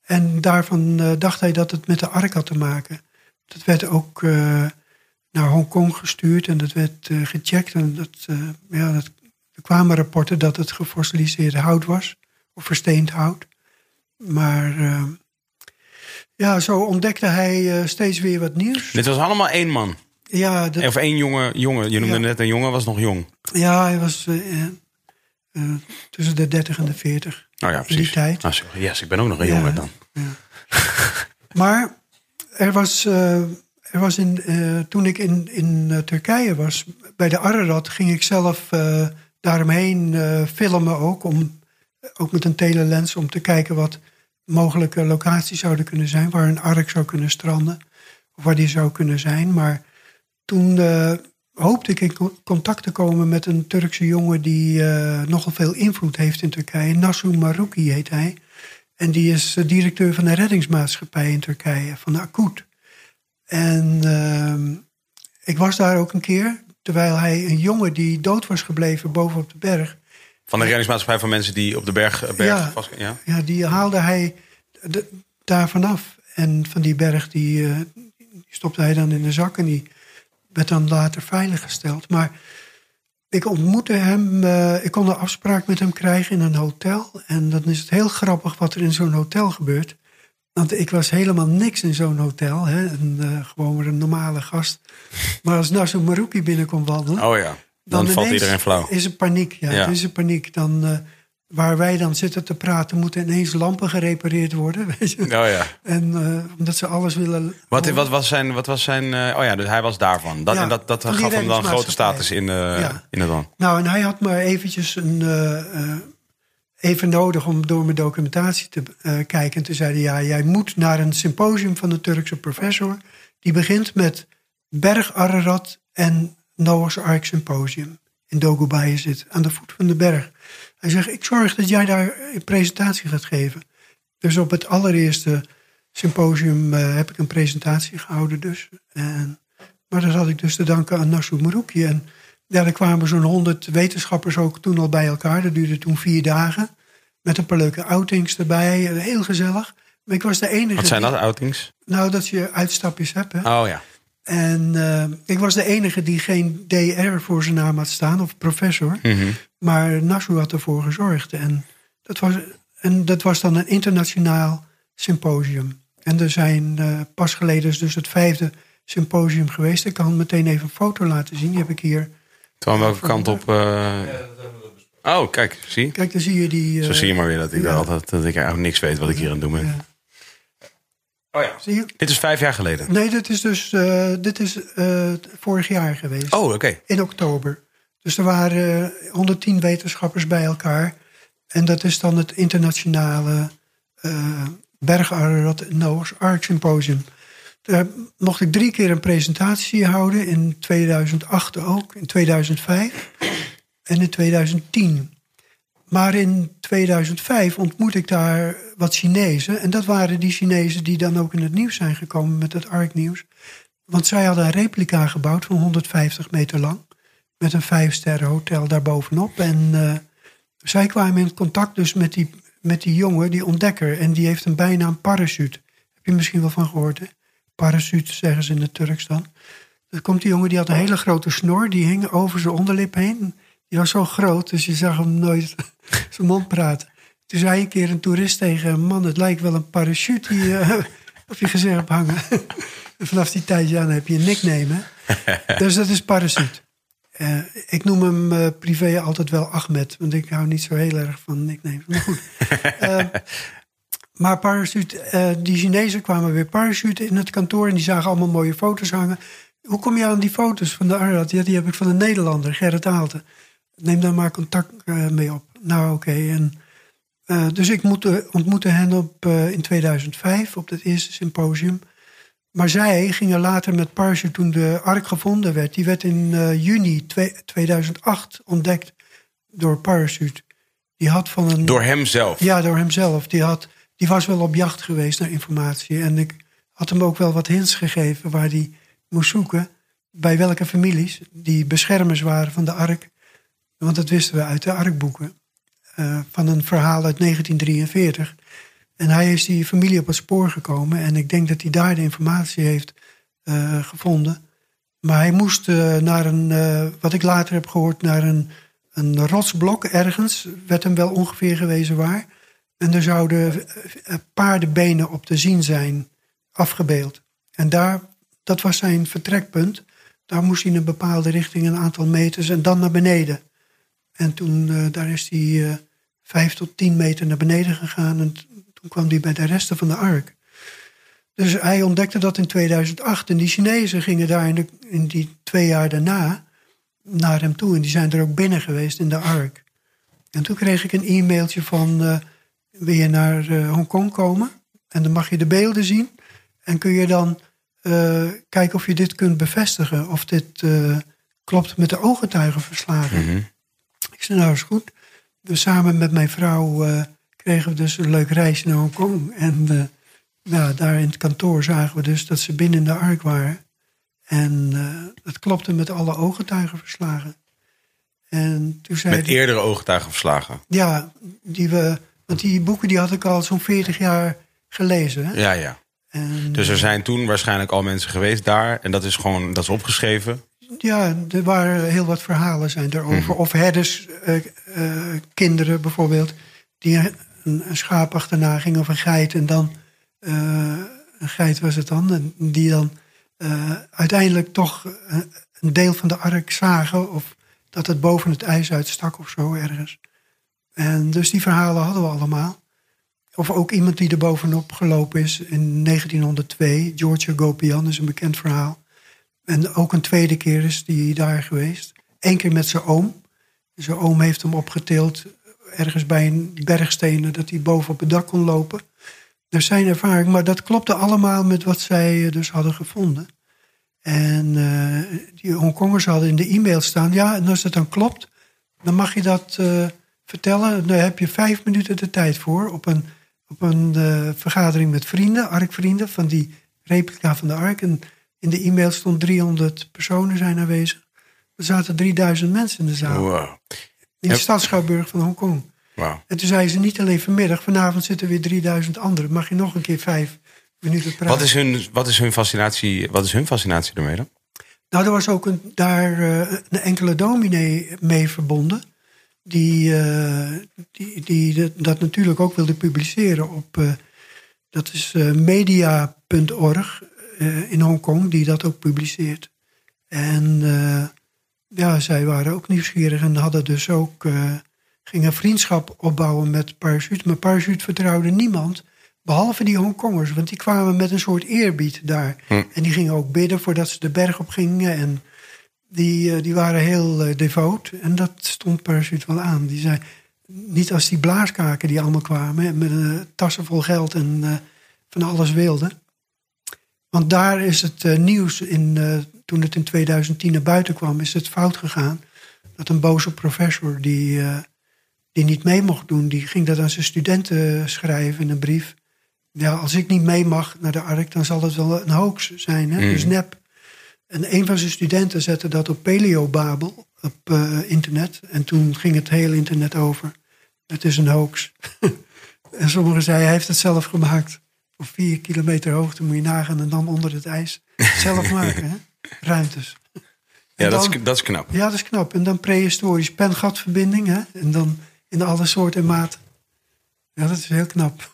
En daarvan dacht hij dat het met de ark had te maken. Dat werd ook naar Hongkong gestuurd en dat werd gecheckt. En dat, ja, dat, er kwamen rapporten dat het gefossiliseerde hout was, of versteend hout. Maar eh, ja, zo ontdekte hij eh, steeds weer wat nieuws. Dit was allemaal één man. Ja, dat, Of één jonge jongen. Je noemde Ja. net een jongen, was nog jong. ja hij was eh, eh, tussen de 30 en de 40. Nou ja, In die precies. tijd. Ah, sorry. yes, ik ben ook nog een Ja. jongen dan. Maar er was, er was in, toen ik in, in Turkije was, bij de Ararat, ging ik zelf daaromheen eh, filmen ook. Om, ook met een telelens om te kijken wat mogelijke locaties zouden kunnen zijn. Waar een ark zou kunnen stranden. Of waar die zou kunnen zijn. Maar toen eh, hoopte ik in co- contact te komen met een Turkse jongen die eh, nogal veel invloed heeft in Turkije. Nasu Maruki heet hij. En die is directeur van de reddingsmaatschappij in Turkije, van de Akut. En ehm, ik was daar ook een keer, terwijl hij een jongen die dood was gebleven bovenop de berg. Van de reddingsmaatschappij van mensen die op de berg, eh, berg Ja. vast... Ja. Ja, die haalde hij de- daar vanaf. En van die berg, die, eh, die stopte hij dan in de zak en die werd dan later veiliggesteld. Maar ik ontmoette hem, eh, ik kon een afspraak met hem krijgen in een hotel. En dan is het heel grappig wat er in zo'n hotel gebeurt. Want ik was helemaal niks in zo'n hotel. Hè? Een, eh, gewoon maar een normale gast. Maar als Nasu Maruki binnenkomt wandelen... Oh ja, dan, valt iedereen flauw. Is er paniek, ja. Is er paniek. Dan, eh, waar wij dan zitten te praten, moeten ineens lampen gerepareerd worden. Weet je? Oh ja. En eh, omdat ze alles willen. Wat, wat was zijn... Wat was zijn oh ja, dus hij was daarvan. Dat, Ja, en dat, dat gaf hem dan grote status in, in het land. Nou, en hij had maar eventjes een, even nodig om door mijn documentatie te eh, kijken. En toen zei hij, ja, jij moet naar een symposium van een Turkse professor. Die begint met Berg Ararat en Noah's Ark Symposium. In Dogobaye zit, aan de voet van de berg. Hij zegt, ik zorg dat jij daar een presentatie gaat geven. Dus op het allereerste symposium eh, heb ik een presentatie gehouden dus. En, maar dat had ik dus te danken aan Nasu Maruki. En ja, er kwamen zo'n honderd wetenschappers ook toen al bij elkaar. Dat duurde toen vier dagen. Met een paar leuke outings erbij. Heel gezellig. Maar ik was de enige... Wat zijn die- dat, outings? Nou, dat je uitstapjes hebt. Hè? Oh ja. En eh, ik was de enige die geen DR voor zijn naam had staan. Of professor. Mhm. Maar Nasu had ervoor gezorgd. En dat was, en dat was dan een internationaal symposium. En er zijn eh, pas geleden dus het vijfde symposium geweest. Ik kan meteen even een foto laten zien. Die heb ik hier. Toen welke kant op... eh, Oh, kijk, zie. Kijk, dan zie je die. Zo eh, zie je maar weer dat ik, ja. altijd, dat ik eigenlijk niks weet wat ik hier aan het doen ben. ja. Oh ja. Zie je? Dit is vijf jaar geleden. Nee, dit is dus eh, dit is, eh, vorig jaar geweest. Oh, oké. In oktober. Dus er waren eh, 110 wetenschappers bij elkaar. En dat is dan het internationale eh Bergararat Noah's Ark Symposium. Daar mocht ik drie keer een presentatie houden. In 2008 ook, in 2005 en in 2010. Maar in 2005 ontmoette ik daar wat Chinezen. En dat waren die Chinezen die dan ook in het nieuws zijn gekomen met het ARK-nieuws. Want zij hadden een replica gebouwd van 150 meter lang. Met een vijfsterren hotel daarbovenop. En eh, zij kwamen in contact dus met die, met die jongen, die ontdekker. En die heeft een bijnaam parachute. Heb je misschien wel van gehoord, hè? Parachute zeggen ze in het Turks dan. Dan komt die jongen, die had een hele grote snor. Die hing over zijn onderlip heen. Die was zo groot, dus je zag hem nooit zijn mond praten. Toen zei een keer een toerist tegen hem... man, het lijkt wel een parachute die je op je gezicht hebt hangen. En vanaf die tijd ja, dan heb je een nickname. Hè? dus dat is parachute. Eh, ik noem hem eh, privé altijd wel Ahmed, want ik hou niet zo heel erg van nicknames. Maar goed. Maar parachute, eh, die Chinezen kwamen weer parachute in het kantoor en die zagen allemaal mooie foto's hangen. Hoe kom je aan die foto's van de Arad? Ja, die heb ik van een Nederlander, Gerrit Aalten. Neem daar maar contact eh, mee op. Nou, oké. En eh, dus ik moet, ontmoette hen op, in 2005 op het eerste symposium. Maar zij gingen later met Parachute toen de ark gevonden werd. Die werd in juni twee- 2008 ontdekt door Parachute. Die had van een. Door hem zelf. Ja, door hemzelf. Die, had, die was wel op jacht geweest naar informatie. En ik had hem ook wel wat hints gegeven waar hij moest zoeken. Bij welke families die beschermers waren van de ark. Want dat wisten we uit de arkboeken. eh, van een verhaal uit 1943. En hij is die familie op het spoor gekomen. En ik denk dat hij daar de informatie heeft eh, gevonden. Maar hij moest eh, naar een, wat ik later heb gehoord, naar een, een rotsblok ergens. Werd hem wel ongeveer gewezen waar. En er zouden eh, paardenbenen op te zien zijn afgebeeld. En daar, dat was zijn vertrekpunt. Daar moest hij in een bepaalde richting een aantal meters en dan naar beneden. En toen eh, daar is hij eh, vijf tot tien meter naar beneden gegaan. En toen kwam hij bij de resten van de ark. Dus hij ontdekte dat in 2008. En die Chinezen gingen daar in, die twee jaar daarna naar hem toe. En die zijn er ook binnen geweest in de ark. En toen kreeg ik een e-mailtje van... eh, wil je naar eh, Hongkong komen? En dan mag je de beelden zien. En kun je dan eh, kijken of je dit kunt bevestigen. Of dit eh, klopt met de ooggetuigenverslagen. Mhm. Ik zei, nou is goed. Dus samen met mijn vrouw kregen we dus een leuk reisje naar Hongkong. En ja, daar in het kantoor zagen we dus dat ze binnen in de ark waren. En dat klopte met alle ooggetuigenverslagen. En toen zei Met die- eerdere ooggetuigen verslagen. Ja, die we, want die boeken die had ik al zo'n 40 jaar gelezen. Hè? Ja, ja. En, Dus er zijn toen waarschijnlijk al mensen geweest daar. En dat is gewoon, dat is opgeschreven. Ja, er waren heel wat verhalen zijn erover. Of herders, eh, eh, kinderen bijvoorbeeld, die een, een schaap achterna gingen of een geit. En dan, eh, een geit was het dan, en die dan uiteindelijk toch een deel van de ark zagen. Of dat het boven het ijs uitstak of zo ergens. En dus die verhalen hadden we allemaal. Of ook iemand die er bovenop gelopen is in 1902. George Gopian is een bekend verhaal. En ook een tweede keer is die daar geweest. Eén keer met zijn oom. Zijn oom heeft hem opgetild ergens bij een bergstenen... dat hij boven op het dak kon lopen. Dat zijn ervaring. Maar dat klopte allemaal met wat zij eh, dus hadden gevonden. En eh, die Hongkongers hadden in de e-mail staan... ja, en als dat dan klopt, dan mag je dat eh, vertellen. Daar heb je vijf minuten de tijd voor... op een, op een eh, vergadering met vrienden, arkvrienden... van die replica van de ark... En in de e-mail stond 300 personen zijn aanwezig. Er zaten 3000 mensen in de zaal. Wow. In de stadschouwburg van Hongkong. Wow. En toen zeiden ze niet alleen vanmiddag, vanavond zitten weer 3000 anderen. Mag je nog een keer vijf minuten praten? Wat is hun, wat is hun fascinatie, wat is hun fascinatie ermee dan? Nou, er was ook een, daar eh, een enkele dominee mee verbonden. Die, eh, die, die dat- dat natuurlijk ook wilde publiceren op. eh, dat is eh, media.org. in Hongkong die dat ook publiceert. En ja, zij waren ook nieuwsgierig en hadden dus ook, gingen vriendschap opbouwen met Parachute. Maar Parachute vertrouwde niemand, behalve die Hongkongers. Want die kwamen met een soort eerbied daar. Hm. En die gingen ook bidden voordat ze de berg op gingen. En die, eh, die waren heel eh, devoot. En dat stond Parachute wel aan. Die zei, niet als die blaaskaken die allemaal kwamen, met eh, tassen vol geld en van alles wilden. Want daar is het nieuws, in, toen het in 2010 naar buiten kwam, is het fout gegaan. Dat een boze professor die, die niet mee mocht doen, die ging dat aan zijn studenten schrijven in een brief. Ja, als ik niet mee mag naar de Ark, dan zal het wel een hoax zijn, hè? Mm. dus nep. En een van zijn studenten zette dat op Paleobabel, op eh, internet. En toen ging het hele internet over. Het is een hoax. en sommigen zeiden, hij heeft het zelf gemaakt. Op vier kilometer hoogte moet je nagaan en dan onder het ijs. Zelf maken, hè? Ruimtes. Ja, dat is, dat is knap. Ja, dat is knap. En dan prehistorisch pen-gatverbinding, hè? En dan in alle soorten en maten. Ja, dat is heel knap.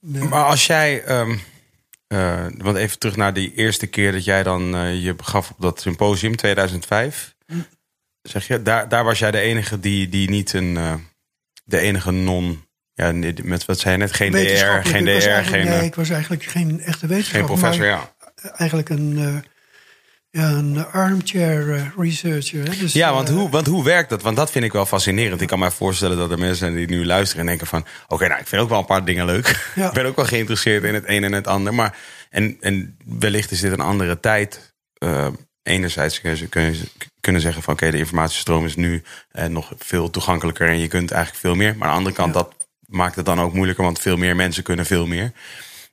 Maar als jij, ehm, eh, want even terug naar die eerste keer dat jij dan eh, je begaf op dat symposium, 2005. Zeg je, daar, daar was jij de enige die, die niet een, eh, de enige non, ja, met wat zei je net, geen DR, geen DR, geen, Nee, ik was eigenlijk geen echte geen wetenschapper. professor, maar ja. Eigenlijk een, een armchair eh, researcher. Hè? Dus, Ja, want eh, hoe, want hoe werkt dat? Want dat vind ik wel fascinerend. Ik kan me voorstellen dat er mensen zijn die nu luisteren en denken van... oké, nou, ik vind ook wel een paar dingen leuk. Ja. ik ben ook wel geïnteresseerd in het een en het ander. Maar, en, en wellicht is dit een andere tijd. Eh, enerzijds kun je, kun je kunnen zeggen van... oké, de informatiestroom is nu nog veel toegankelijker... en je kunt eigenlijk veel meer. Maar aan de andere kant, dat maakt het dan ook moeilijker... want veel meer mensen kunnen veel meer.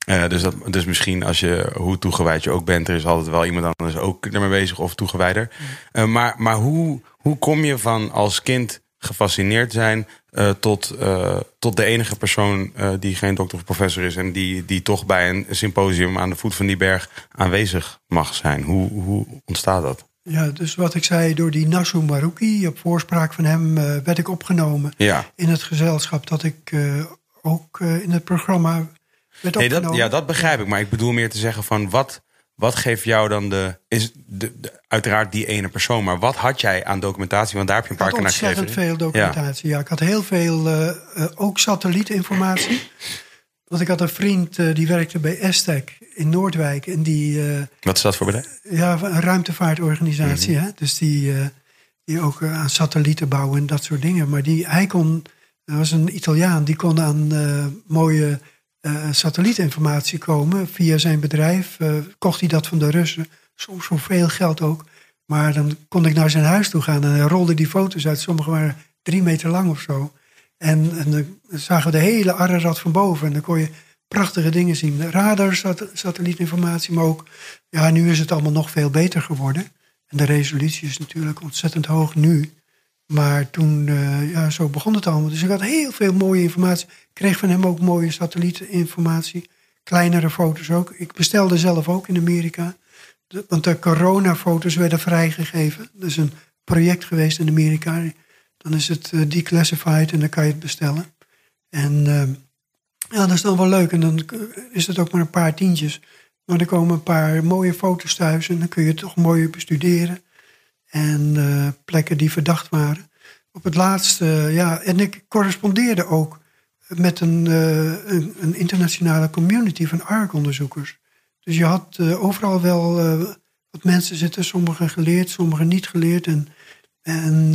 Eh, dus, dat, dus misschien als je hoe toegewijd je ook bent, er is altijd wel iemand anders ook ermee bezig of toegewijder. Eh, maar maar hoe, hoe kom je van als kind gefascineerd zijn eh, tot, tot de enige persoon die geen dokter of professor is en die, die toch bij een symposium aan de voet van die berg aanwezig mag zijn? Hoe, hoe ontstaat dat? Ja, dus wat ik zei, door die Nasu Maruki, op voorspraak van hem, werd ik opgenomen Ja. in het gezelschap dat ik ook in het programma Nee, dat, ja, dat begrijp ik. Maar ik bedoel meer te zeggen van wat, wat geeft jou dan de. Is de, de- uiteraard die ene persoon, maar wat had jij aan documentatie? Want daar heb je een Ik paar had keer naar ontzettend geschreven. veel documentatie. Ja. ik had heel veel, eh, eh, ook satellietinformatie. Want ik had een vriend eh, die werkte bij Estec in Noordwijk. En die, Wat is dat voor bedrijf? ja, een ruimtevaartorganisatie. Mhm. hè? Dus die, die ook aan satellieten bouwen en dat soort dingen. Maar die, hij kon, dat was een Italiaan, die kon aan mooie eh, satellietinformatie komen. Via zijn bedrijf eh, kocht hij dat van de Russen. Soms voor veel geld ook. Maar dan kon ik naar zijn huis toe gaan en rolde die foto's uit. Sommige waren drie meter lang of zo. En, en dan zagen we de hele Ararat van boven. En dan kon je prachtige dingen zien. Radar, sat- satellietinformatie, maar ook... Ja, nu is het allemaal nog veel beter geworden. En de resolutie is natuurlijk ontzettend hoog nu. Maar toen, eh, ja, zo begon het allemaal. Dus ik had heel veel mooie informatie. Ik kreeg van hem ook mooie satellietinformatie. Kleinere foto's ook. Ik bestelde zelf ook in Amerika. Want de coronafoto's werden vrijgegeven. Dat is een project geweest in Amerika. Dan is het eh, declassified en dan kan je het bestellen. En eh, ja, dat is dan wel leuk. En dan is het ook maar een paar tientjes. Maar er komen een paar mooie foto's thuis. En dan kun je het toch mooi bestuderen. En eh, plekken die verdacht waren. Op het laatste, ja. En ik correspondeerde ook met een, eh, een, een internationale community van ARC-onderzoekers. Dus je had eh, overal wel wat mensen zitten. Sommigen geleerd, sommigen niet geleerd. En, en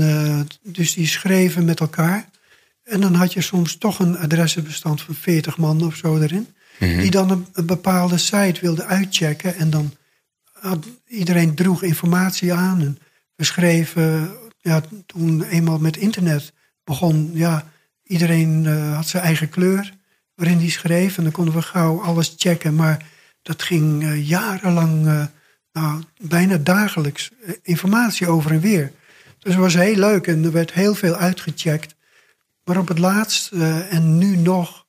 dus die schreven met elkaar. En dan had je soms toch een adressenbestand van 40 man of zo erin. Die dan een, een bepaalde site wilden uitchecken. En dan had, iedereen droeg informatie aan. En we schreven, ja, toen eenmaal met internet begon, ja, iedereen eh, had zijn eigen kleur waarin die schreef. En dan konden we gauw alles checken. Maar dat ging eh, jarenlang, eh, nou, bijna dagelijks, informatie over en weer. Dus het was heel leuk en er werd heel veel uitgecheckt. Maar op het laatst, en nu nog,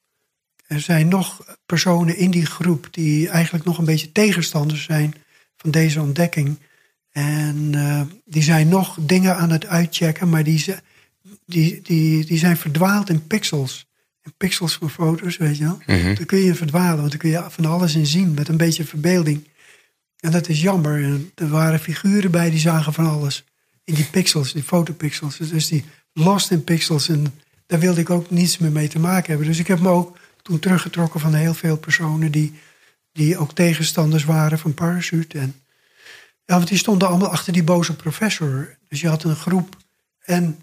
er zijn nog personen in die groep die eigenlijk nog een beetje tegenstanders zijn van deze ontdekking. En eh, die zijn nog dingen aan het uitchecken, maar die, die, die, die zijn verdwaald in pixels. in pixels van foto's, weet je wel. Mhm. Dan kun je verdwalen, want dan kun je van alles in zien met een beetje verbeelding. En dat is jammer. En er waren figuren bij die zagen van alles. In die pixels, die fotopixels. Dus die lost in pixels. En daar wilde ik ook niets meer mee te maken hebben. Dus ik heb me ook toen teruggetrokken van heel veel personen die, die ook tegenstanders waren van Parachute. En, want die stonden allemaal achter die boze professor. Dus je had een groep. En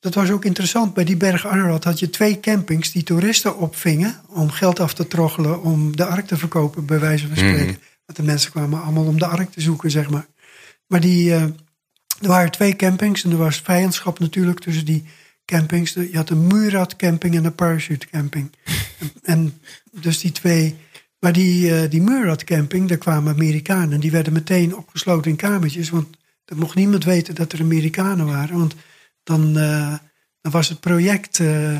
dat was ook interessant. Bij die berg Ararat had je twee campings die toeristen opvingen. om geld af te troggelen om de ark te verkopen, bij wijze van spreken. Mhm. Want de mensen kwamen allemaal om de ark te zoeken, zeg maar. Maar die, eh, er waren twee campings en er was vijandschap natuurlijk tussen die campings. Je had een Murat camping en een Parachute camping. en, en dus die twee. Maar die, eh, die Murat camping, daar kwamen Amerikanen. Die werden meteen opgesloten in kamertjes. Want er mocht niemand weten dat er Amerikanen waren. Want dan, eh, dan was het project. eh,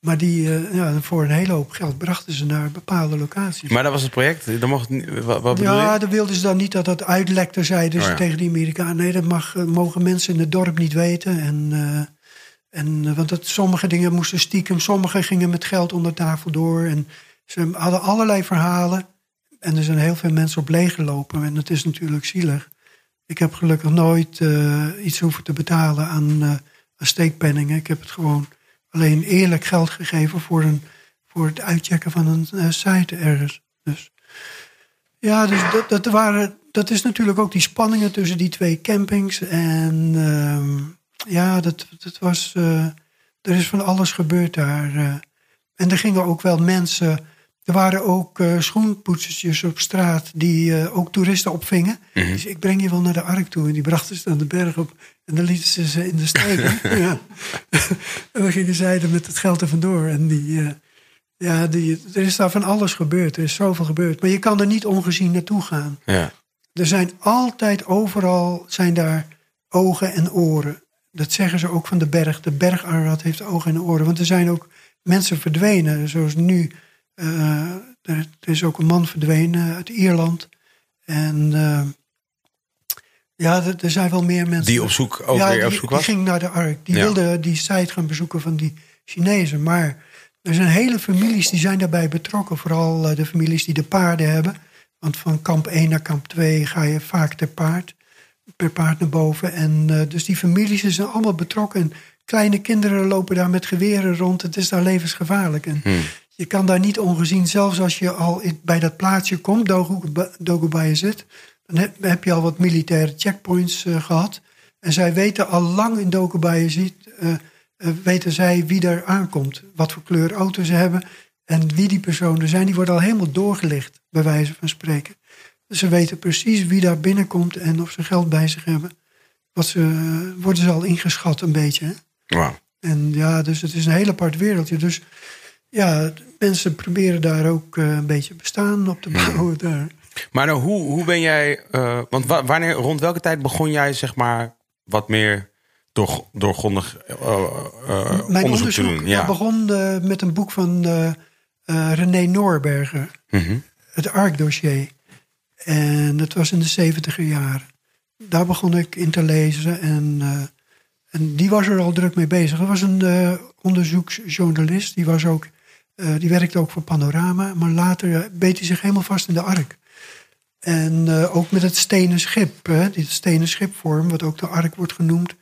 maar die, ja, voor een hele hoop geld brachten ze naar bepaalde locaties. Maar dat was het project? Dan mocht wat, wat Ja, dan wilden ze dan niet dat dat uitlekte, zeiden ze Oh ja. tegen die Amerikanen. Nee, dat mag, mogen mensen in het dorp niet weten. En, en, want dat, sommige dingen moesten stiekem, sommige gingen met geld onder tafel door. En ze hadden allerlei verhalen. En er zijn heel veel mensen op leeggelopen. En dat is natuurlijk zielig. Ik heb gelukkig nooit eh, iets hoeven te betalen aan, aan steekpenningen. Ik heb het gewoon alleen eerlijk geld gegeven voor, een, voor het uitchecken van een eh, site ergens. Dus ja, dus dat, dat, waren, dat is natuurlijk ook die spanningen tussen die twee campings. En ehm, ja, dat, dat was. er is van alles gebeurd daar. en er gingen ook wel mensen. Er waren ook eh schoenpoetsertjes op straat die eh, ook toeristen opvingen. Dus ik breng je wel naar de Ark toe. En die brachten ze aan de berg op. En dan lieten ze ze in de steek. hè. ja. en dan gingen zij er met het geld er vandoor. En die, eh, ja, die, er is daar van alles gebeurd. Er is zoveel gebeurd. Maar je kan er niet ongezien naartoe gaan. Ja. Er zijn altijd overal zijn daar ogen en oren. Dat zeggen ze ook van de berg. De berg Ararat heeft ogen en oren. Want er zijn ook mensen verdwenen. Zoals nu. Eh, er, er is ook een man verdwenen uit Ierland. En eh, ja, er, er zijn wel meer mensen. Die op zoek, ook ja, weer die, op zoek die was? ging naar de Ark. Die Ja. wilde die site gaan bezoeken van die Chinezen. Maar er zijn hele families die zijn daarbij betrokken. Vooral eh, de families die de paarden hebben. Want van kamp 1 naar kamp 2 ga je vaak ter paard. Per paard naar boven. En dus die families die zijn allemaal betrokken. En kleine kinderen lopen daar met geweren rond. Het is daar levensgevaarlijk. En Hmm. Je kan daar niet ongezien, zelfs als je al in- bij dat plaatsje komt, Dogobaye zit, dan heb, heb je al wat militaire checkpoints eh, gehad. En zij weten al lang in Dogobaye zit, eh, eh, weten zij wie daar aankomt, wat voor kleur auto ze hebben en wie die personen zijn. Die worden al helemaal doorgelicht, bij wijze van spreken. Dus ze weten precies wie daar binnenkomt en of ze geld bij zich hebben. Wat ze, worden ze al ingeschat een beetje. Hè? Wauw. En ja, dus het is een heel apart wereldje. Dus ja, mensen proberen daar ook eh, een beetje bestaan op te bouwen daar. Maar nou, hoe, hoe ben jij... eh, want wa- wanneer, rond welke tijd begon jij zeg maar wat meer door, doorgrondig eh, Mijn onderzoek, te doen? Ja. begon met een boek van René Noorberger, Mhm. het ARC-dossier. En dat was in de zeventiger jaren. Daar begon ik in te lezen en, en die was er al druk mee bezig. Er was een onderzoeksjournalist, die, was ook, eh, die werkte ook voor Panorama, maar later eh, beet hij zich helemaal vast in de ARK. En eh, ook met het stenen schip, hè, dit stenen schipvorm, wat ook de ARK wordt genoemd,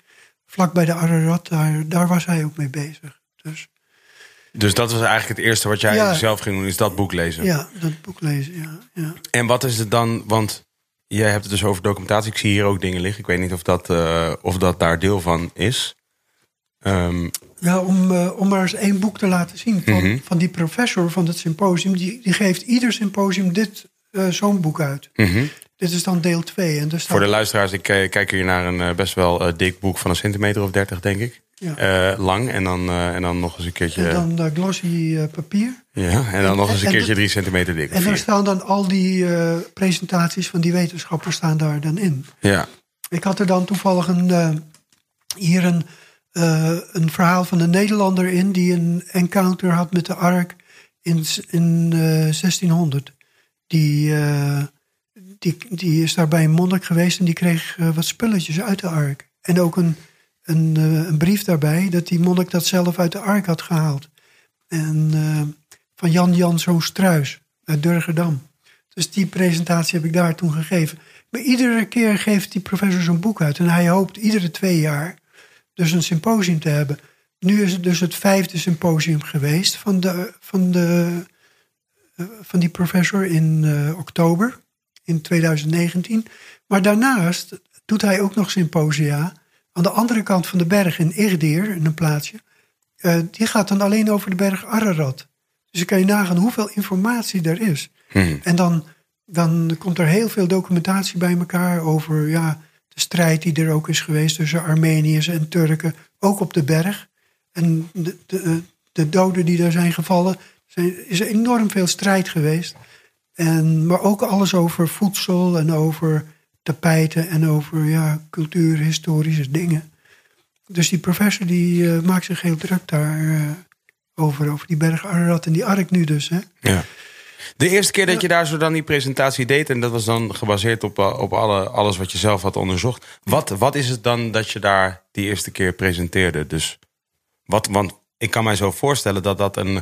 vlak bij de Ararat, daar, daar was hij ook mee bezig. Dus Dus dat was eigenlijk het eerste wat jij Ja. zelf ging doen, is dat boek lezen. ja, dat boek lezen, ja. ja. En wat is het dan, want jij hebt het dus over documentatie. Ik zie hier ook dingen liggen. Ik weet niet of dat, of dat daar deel van is. Ehm, Ja, om, eh, om maar eens één boek te laten zien van, Mhm. van die professor van het symposium. Die, die geeft ieder symposium dit eh, zo'n boek uit. mhm. Dit is dan deel 2. En staat, Voor de luisteraars, ik eh, kijk hier naar een best wel dik boek van een centimeter of dertig, denk ik. ja. Lang en dan, en dan nog eens een keertje. en dan glossy papier. ja, en dan nog eens een en- keertje drie centimeter dik. En daar staan dan al die presentaties van die wetenschappers staan daar dan in. Ja. Ik had er dan toevallig een, hier een, eh, een verhaal van een Nederlander in... die een encounter had met de Ark in, in eh, 1600. Die, eh, die, die is daar bij een monnik geweest en die kreeg eh, wat spulletjes uit de Ark. En ook een, een, eh, een brief daarbij dat die monnik dat zelf uit de Ark had gehaald. En eh, van Jan Janszoon Struis uit Durgerdam. Dus die presentatie heb ik daar toen gegeven. Maar iedere keer geeft die professor zo'n boek uit. En hij hoopt iedere twee jaar dus een symposium te hebben. Nu is het dus het vijfde symposium geweest van, de, van, de, eh, van die professor in eh, oktober in 2019. Maar daarnaast doet hij ook nog symposia aan de andere kant van de berg in Irdir, in een plaatsje. Eh, die gaat dan alleen over de berg Ararat. Dus dan kan je nagaan hoeveel informatie er is. Hmm. En dan, dan komt er heel veel documentatie bij elkaar over ja, de strijd die er ook is geweest tussen Armeniërs en Turken, ook op de berg. En de, de, de doden die daar zijn gevallen, zijn, is enorm veel strijd geweest. En, maar ook alles over voedsel en over tapijten en over ja, cultuurhistorische dingen. Dus die professor die eh, maakt zich heel druk daar eh, over, over die berg Ararat en die ark nu dus. Hè? Ja. De eerste keer dat je daar zo dan die presentatie deed, en dat was dan gebaseerd op, eh, op alle, alles wat je zelf had onderzocht. Wat, wat is het dan dat je daar die eerste keer presenteerde? Dus wat, want ik kan mij zo voorstellen dat dat een,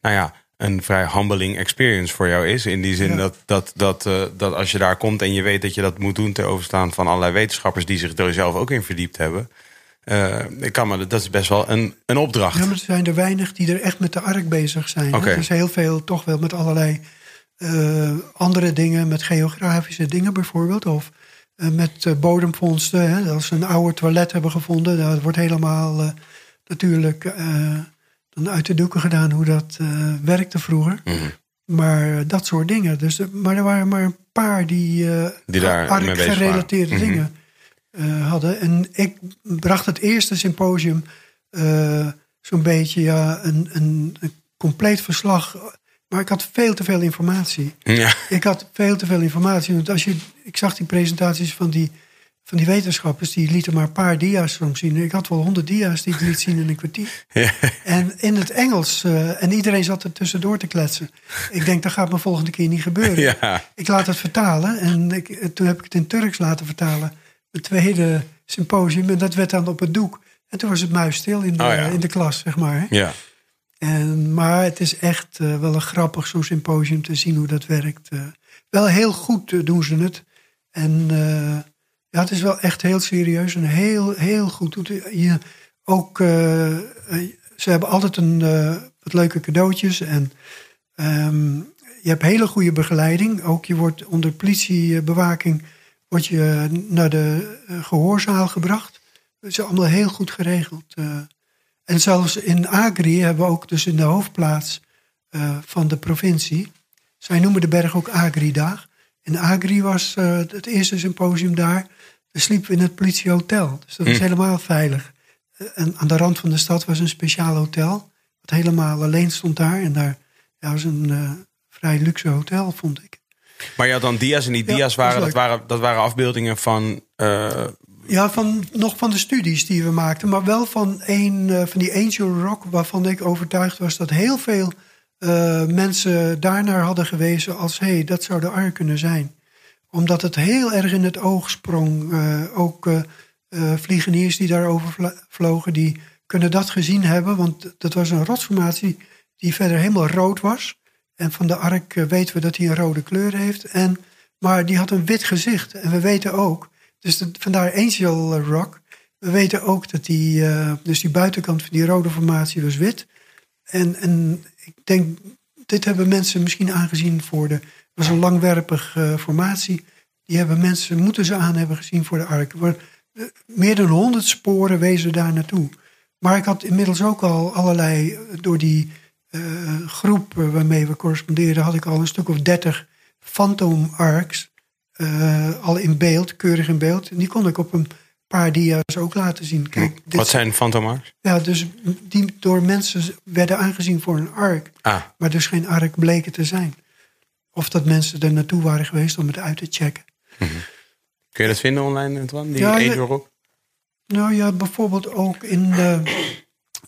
nou ja, een vrij humbling experience voor jou is. In die zin Ja. dat, dat, dat, eh, dat als je daar komt en je weet dat je dat moet doen ter overstaan van allerlei wetenschappers die zich er zelf ook in verdiept hebben. Eh, ik kan me, dat is best wel een, een opdracht. Ja, maar er zijn er weinig die er echt met de ark bezig zijn. Oké. Er is heel veel toch wel met allerlei eh, andere dingen, met geografische dingen bijvoorbeeld. Of eh, met bodemvondsten. Hè. Als ze een oude toilet hebben gevonden, dat wordt helemaal natuurlijk dan uit de doeken gedaan hoe dat werkte vroeger. Mhm. Maar dat soort dingen. Dus, maar er waren maar een paar die, Die daar waren. gerelateerde Mhm. dingen eh, hadden. En ik bracht het eerste symposium eh, zo'n beetje ja, een, een, een compleet verslag. Maar ik had veel te veel informatie. Ja. Ik had veel te veel informatie. Want als je, ik zag die presentaties van die, van die wetenschappers, die lieten maar een paar dia's soms zien. Ik had wel honderd dia's die ik liet zien in een kwartier. Ja. En in het Engels. eh, en iedereen zat er tussendoor te kletsen. Ik denk, dat gaat me volgende keer niet gebeuren. Ja. Ik laat het vertalen. En ik, toen heb ik het in Turks laten vertalen. Het tweede symposium. En dat werd dan op het doek. En toen was het muisstil in de, Oh ja. in de klas, zeg maar. hè. ja. En, maar het is echt eh, wel een grappig zo'n symposium te zien hoe dat werkt. eh. wel heel goed eh, doen ze het. En ja, het is wel echt heel serieus en heel, heel goed. Je, ook, ze hebben altijd een, wat leuke cadeautjes. En ehm, je hebt hele goede begeleiding. Ook je wordt onder politiebewaking word je naar de eh, gehoorzaal gebracht. Dat is allemaal heel goed geregeld. eh. En zelfs in Agri hebben we ook dus in de hoofdplaats eh, van de provincie. Zij noemen de berg ook Agri-dag. In Agri was het eerste symposium daar. We sliepen in het politiehotel. Dus dat was Hm. helemaal veilig. En aan de rand van de stad was een speciaal hotel. Wat helemaal alleen stond daar. En daar ja, was een vrij luxe hotel, vond ik. Maar je had dan dia's en die Ja, dia's waren, dat waren, dat waren afbeeldingen van. eh, Ja, van, nog van de studies die we maakten. Maar wel van, een, eh, van die Angel Rock, waarvan ik overtuigd was dat heel veel eh, mensen daarnaar hadden gewezen als hé, hey, dat zou de ark kunnen zijn. Omdat het heel erg in het oog sprong. Ook vliegeniers die daarover vlogen, die kunnen dat gezien hebben. Want dat was een rotsformatie die verder helemaal rood was. En van de ark eh, weten we dat hij een rode kleur heeft. En, maar die had een wit gezicht. En we weten ook, dus vandaar Angel Rock. We weten ook dat die, eh, dus die buitenkant van die rode formatie was wit. En, en ik denk, dit hebben mensen misschien aangezien voor de. Het was een langwerpig eh, formatie. Die hebben mensen, moeten ze aan hebben gezien voor de ark. Eh, meer dan honderd sporen wezen daar naartoe. Maar ik had inmiddels ook al allerlei, door die eh, groep eh, waarmee we correspondeerden, had ik al een stuk of dertig Phantom Arcs eh, al in beeld, keurig in beeld. En die kon ik op een paar dia's ook laten zien. Kijk, dit, wat zijn fantoma's? ja, dus die door mensen werden aangezien voor een ark, Ah, maar dus geen ark bleken te zijn. Of dat mensen er naartoe waren geweest om het uit te checken. kun je dat vinden online, Antoine? Die Ja, Rock? Nou ja, bijvoorbeeld ook in eh,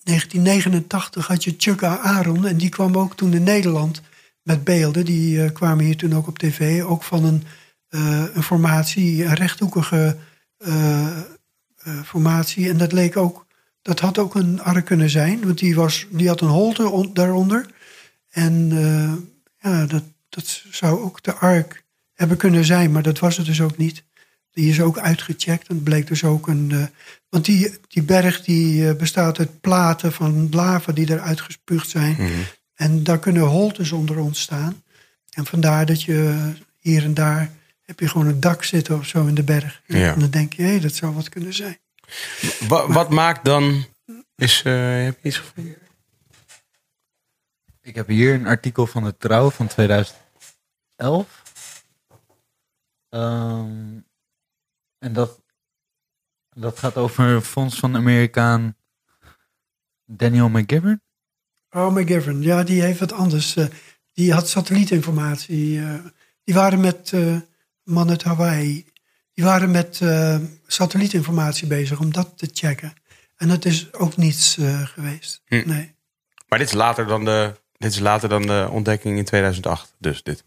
1989 had je Chuck. Aaron. En die kwam ook toen in Nederland met beelden. Die eh, kwamen hier toen ook op tv. Ook van een, eh, een formatie, een rechthoekige eh, formatie. En dat leek ook dat had ook een ark kunnen zijn, want die, was, die had een holte on- daaronder. En ja, dat, dat zou ook de ark hebben kunnen zijn, maar dat was het dus ook niet. Die is ook uitgecheckt en het bleek dus ook een. eh, want die, die berg die eh, bestaat uit platen van lava die eruit gespuugd zijn. Mhm. En daar kunnen holtes onder ontstaan. En vandaar dat je hier en daar heb je gewoon een dak zitten of zo in de berg. Ja. En dan denk je, hé, dat zou wat kunnen zijn. Wa- wat maakt dan... Is, eh, heb je iets gevonden? Ik heb hier een artikel van de Trouw van 2011. Ehm, en dat, dat gaat over een fonds van Amerikaan Daniel McGivern. Oh, McGivern, ja, die heeft wat anders. eh, die had satellietinformatie. eh, die waren met eh man uit Hawaii. Die waren met eh, satellietinformatie bezig om dat te checken. En dat is ook niets eh, geweest. Hm. Nee. Maar dit is later dan de, dit is later dan de ontdekking in 2008. Dus dit.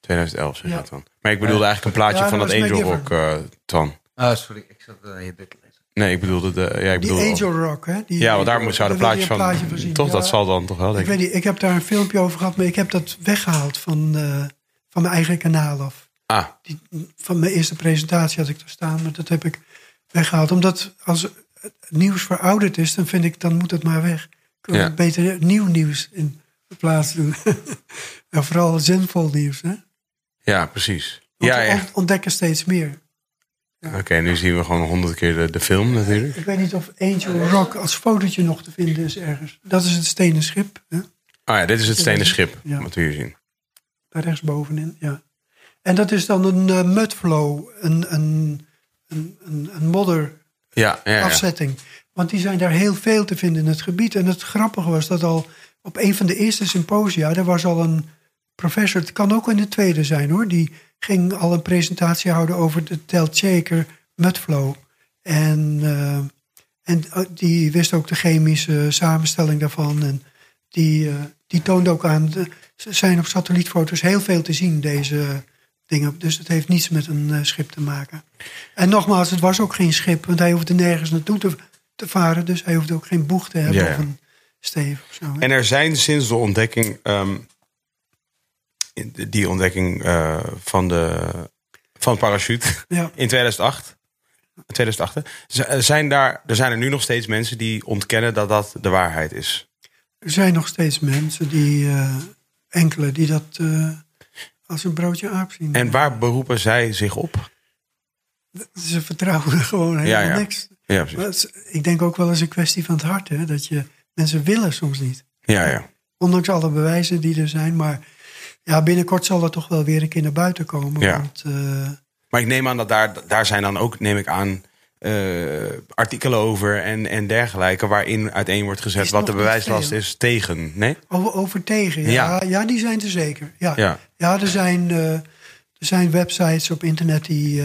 2011 zeg je Ja. het dan. Maar ik bedoelde eigenlijk een plaatje Ja, van dat dat was Angel. Rock, eh Twan. Ah, sorry, ik zat uh, dit te lezen. Nee, ik bedoelde de... Ja, ik Die Angel Rock, hè? Die, Ja, want daar moet- zou je een van... plaatje zien. Toch, Ja, dat zal dan toch wel, Ik denk weet ik. niet, ik heb daar een filmpje over gehad, maar ik heb dat weggehaald van, eh, van mijn eigen kanaal af. Ah, die, van mijn eerste presentatie had ik er staan, maar dat heb ik weggehaald. Omdat als het nieuws verouderd is, dan vind ik, dan moet het maar weg. Ik wil Ja. beter nieuw nieuws in de plaats doen. en vooral zinvol nieuws, hè? Ja, precies. Want Ja, we ontdekken steeds meer. Oké, nu zien we gewoon honderd keer de, de film natuurlijk. Ik weet niet of Angel Rock als fotootje nog te vinden is ergens. Dat is het stenen schip, hè? Ah ja, dit is het stenen schip, Ja. wat we hier zien. daar rechtsbovenin, ja. En dat is dan een eh, mudflow, een, een, een, een, modder Ja, ja, ja. afzetting. Want die zijn daar heel veel te vinden in het gebied. En het grappige was dat al op een van de eerste symposia, er was al een professor, het kan ook in de tweede zijn hoor, die ging al een presentatie houden over de Telchaker mudflow. En, eh, en eh, die wist ook de chemische samenstelling daarvan. En die, eh, die toonde ook aan, ze zijn op satellietfoto's heel veel te zien, deze dingen. Dus het heeft niets met een eh, schip te maken. En nogmaals, het was ook geen schip, want hij hoefde nergens naartoe te, te varen. Dus hij hoefde ook geen boeg te hebben Ja, ja. of een steef of zo. hè. En er zijn sinds de ontdekking, ehm, die ontdekking eh, van, de, van parachute ja. in 2008, 2008 hè, z- zijn daar, er zijn er nu nog steeds mensen die ontkennen dat dat de waarheid is. Er zijn nog steeds mensen, die, eh, enkele, die dat eh, als een broodje aap zien. En waar beroepen zij zich op? Ze vertrouwen er gewoon helemaal Ja, ja. niks. Ja, precies. is- ik denk ook wel eens een kwestie van het hart. Hè? Dat je, mensen willen soms niet. Ja, ja. Ondanks alle bewijzen die er zijn. Maar ja, binnenkort zal er toch wel weer een keer naar buiten komen. Ja. Want eh, Maar ik neem aan dat daar, daar zijn dan ook, neem ik aan, eh, artikelen over en, en dergelijke, waarin uiteen wordt gezet wat de bewijslast is tegen. Nee? over, over tegen, ja. Ja. ja. die zijn er zeker. Ja, Ja. ja. er, zijn, eh, er zijn websites op internet die,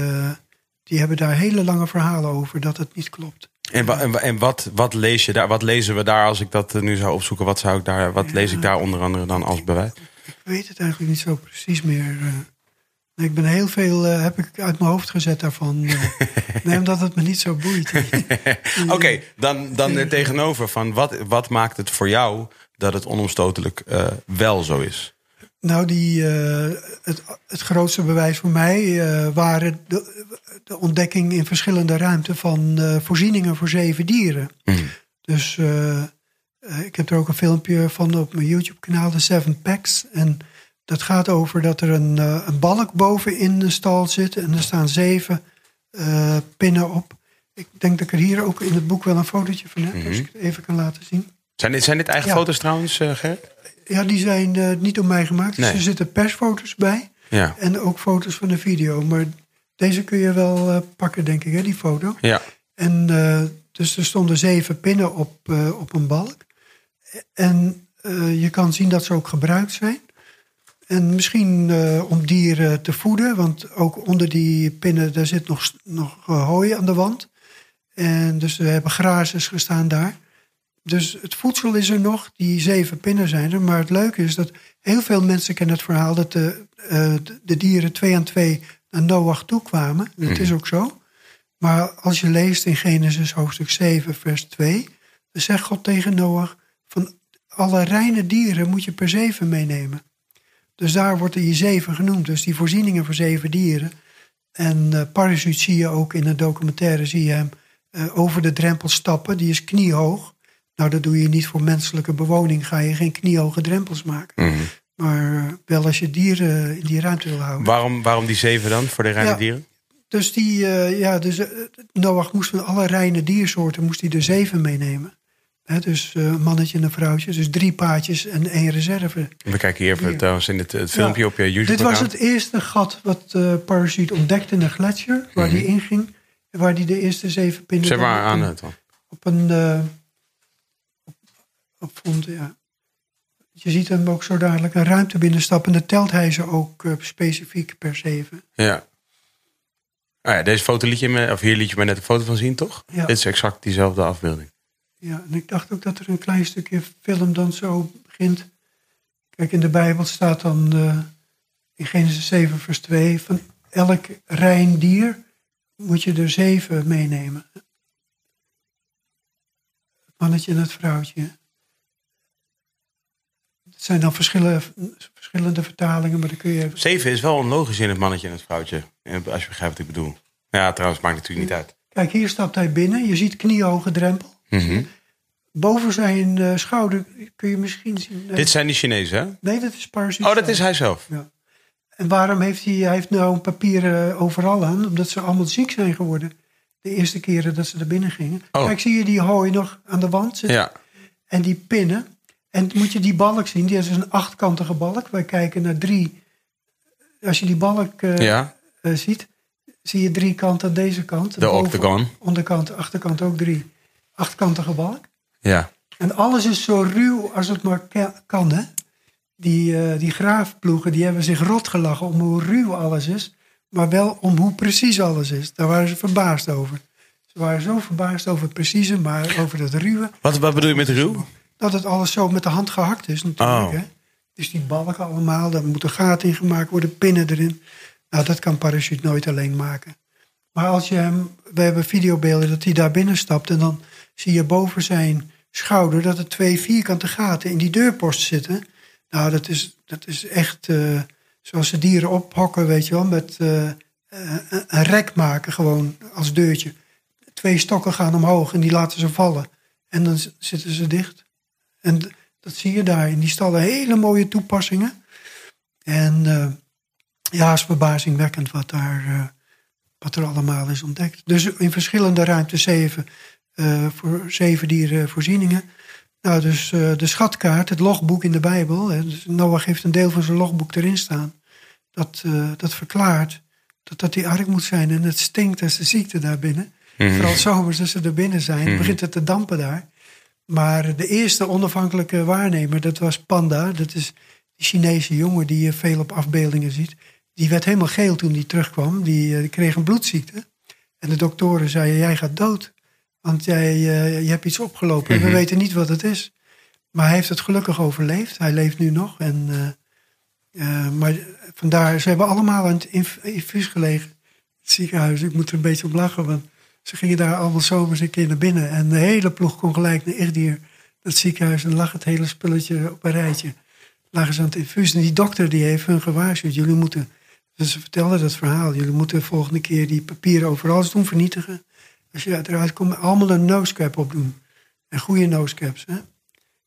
die hebben daar hele lange verhalen over dat het niet klopt. En, wa- en, en wat, wat lees je daar? Wat lezen we daar als ik dat nu zou opzoeken? Wat, zou ik daar, wat lees ik daar onder andere dan als bewijs? Ik weet het eigenlijk niet zo precies meer. eh. Nee, ik ben heel veel, eh, heb ik uit mijn hoofd gezet daarvan. eh. nee, omdat het me niet zo boeit. Oké, dan, dan er tegenover van wat, wat maakt het voor jou dat het onomstotelijk eh, wel zo is? Nou, die, eh, het, het grootste bewijs voor mij eh, waren de, de ontdekking in verschillende ruimten van eh, voorzieningen voor zeven dieren. Hmm. Dus eh, eh, ik heb er ook een filmpje van op mijn YouTube-kanaal, de Seven Packs. En dat gaat over dat er een, eh, een balk boven in de stal zit en er staan zeven eh, pinnen op. Ik denk dat ik er hier ook in het boek wel een fotootje van heb, als ik het even kan laten zien. Zijn dit, zijn dit eigen Ja. foto's trouwens, eh Gerrit? Ja, die zijn eh, niet door mij gemaakt. Dus Nee. er zitten persfoto's bij. Ja. En ook foto's van de video. Maar deze kun je wel eh, pakken, denk ik, hè, die foto. Ja. En eh, dus er stonden zeven pinnen op, eh, op een balk. En eh, je kan zien dat ze ook gebruikt zijn. En misschien eh, om dieren te voeden, want ook onder die pinnen daar zit nog, nog eh, hooi aan de wand. En dus er hebben grazers gestaan daar. Dus het voedsel is er nog, die zeven pinnen zijn er. Maar het leuke is dat heel veel mensen kennen het verhaal dat de, de- dieren twee aan twee naar Noach toe kwamen. Dat is ook zo. Maar als je leest in Genesis hoofdstuk 7, vers 2, Dus zegt God tegen Noach: van alle reine dieren moet je per zeven meenemen. Dus daar wordt die zeven genoemd. Dus die voorzieningen voor zeven dieren. En uh, parachute zie je ook in de documentaire, zie je hem uh, over de drempel stappen. Die is kniehoog. Nou, dat doe je niet voor menselijke bewoning. Ga je geen kniehoge drempels maken. Mhm. Maar uh, wel als je dieren in die ruimte wil houden. Waarom, waarom die zeven dan voor de reine Ja. dieren? Dus, die, ja, dus Noach moest van alle reine diersoorten moest hij er zeven meenemen. He, dus uh, een mannetje en een vrouwtje. Dus drie paardjes en één reserve. We kijken hier even trouwens in het, het filmpje Ja. op je YouTube Dit was het eerste gat wat uh, Parachute ontdekte in een gletsjer. Waar Mhm. die inging. En waar die de eerste zeven pinnen Zeg maar op aan het dan. op een uh, op, op vond, ja. Je ziet hem ook zo dadelijk een ruimte binnenstappen. En dan telt hij ze ook uh, specifiek per zeven. Ja. Ah ja, deze foto liet je me, of hier liet je me net een foto van zien, toch? Ja. Dit is exact diezelfde afbeelding. Ja, en ik dacht ook dat er een klein stukje film dan zo begint. Kijk, in de Bijbel staat dan uh, in Genesis 7 vers 2... van elk rein dier moet je er zeven meenemen. Het mannetje en het vrouwtje. Het zijn dan verschillende, verschillende vertalingen, maar dan kun je... Zeven is wel onlogisch in het mannetje en het vrouwtje. Als je begrijpt wat ik bedoel. Ja, trouwens, maakt natuurlijk niet uit. Kijk, hier stapt hij binnen. Je ziet kniehoge drempel. Mhm. Boven zijn uh, schouder kun je misschien zien... Dit zijn die Chinezen, hè? Nee, dat is parasiet. Oh, dat is hij zelf. Ja. En waarom heeft hij, hij heeft nou een papier uh, overal aan? Omdat ze allemaal ziek zijn geworden. De eerste keren dat ze er binnen gingen. Oh. Kijk, zie je die hooi nog aan de wand zitten? Ja. En die pinnen. En moet je die balk zien? Die is een achtkantige balk. Wij kijken naar drie. Als je die balk uh, ja. uh, ziet, zie je drie kanten aan deze kant. De octagon. Onderkant, achterkant ook drie. Achtkantige balk. Ja. En alles is zo ruw als het maar kan, hè? Die, uh, die graafploegen die hebben zich rot gelachen om hoe ruw alles is, maar wel om hoe precies alles is. Daar waren ze verbaasd over. Ze waren zo verbaasd over het precieze, maar over het ruwe. Wat, wat bedoel je met ruw? Dat het alles zo met de hand gehakt is natuurlijk. Oh. Hè? Dus die balken allemaal, daar moeten gaten in gemaakt worden, pinnen erin. Nou, dat kan parachute nooit alleen maken. Maar als je hem, we hebben videobeelden dat hij daar binnen stapt en dan zie je boven zijn schouder dat er twee vierkante gaten in die deurpost zitten. Nou, dat is, dat is echt uh, zoals ze dieren ophokken, weet je wel, met uh, een rek maken gewoon als deurtje. Twee stokken gaan omhoog en die laten ze vallen. En dan zitten ze dicht. En dat zie je daar in die stallen. Hele mooie toepassingen. En uh, ja, is verbazingwekkend wat, daar, wat er allemaal is ontdekt. Dus in verschillende ruimtes zeven, voor zeven dieren voorzieningen. Nou, dus uh, de schatkaart, het logboek in de Bijbel. Hè, dus Noach heeft een deel van zijn logboek erin staan. Dat, uh, dat verklaart dat dat die ark moet zijn. En het stinkt als de ziekte daar binnen. Mm -hmm. Vooral zomers als ze er binnen zijn, mm -hmm. begint het te dampen daar. Maar de eerste onafhankelijke waarnemer, dat was Panda. Dat is die Chinese jongen die je veel op afbeeldingen ziet. Die werd helemaal geel toen die terugkwam. Die, die kreeg een bloedziekte. En de doktoren zeiden, jij gaat dood. Want jij, uh, je hebt iets opgelopen en mm -hmm. we weten niet wat het is. Maar hij heeft het gelukkig overleefd. Hij leeft nu nog. En, uh, uh, maar vandaar, ze hebben allemaal in het infuus gelegen. Het ziekenhuis. Ik moet er een beetje om lachen. Want ze gingen daar allemaal zomers een keer naar binnen. En de hele ploeg kon gelijk naar Igdier. Dat ziekenhuis. En lag het hele spulletje op een rijtje. Lagen ze aan het infuus. En die dokter die heeft hun gewaarschuwd. Jullie moeten, dus ze vertelden dat verhaal. Jullie moeten de volgende keer die papieren overal doen vernietigen als je eruit komt, allemaal een nosecap opdoen. En goede nosecaps. Hè?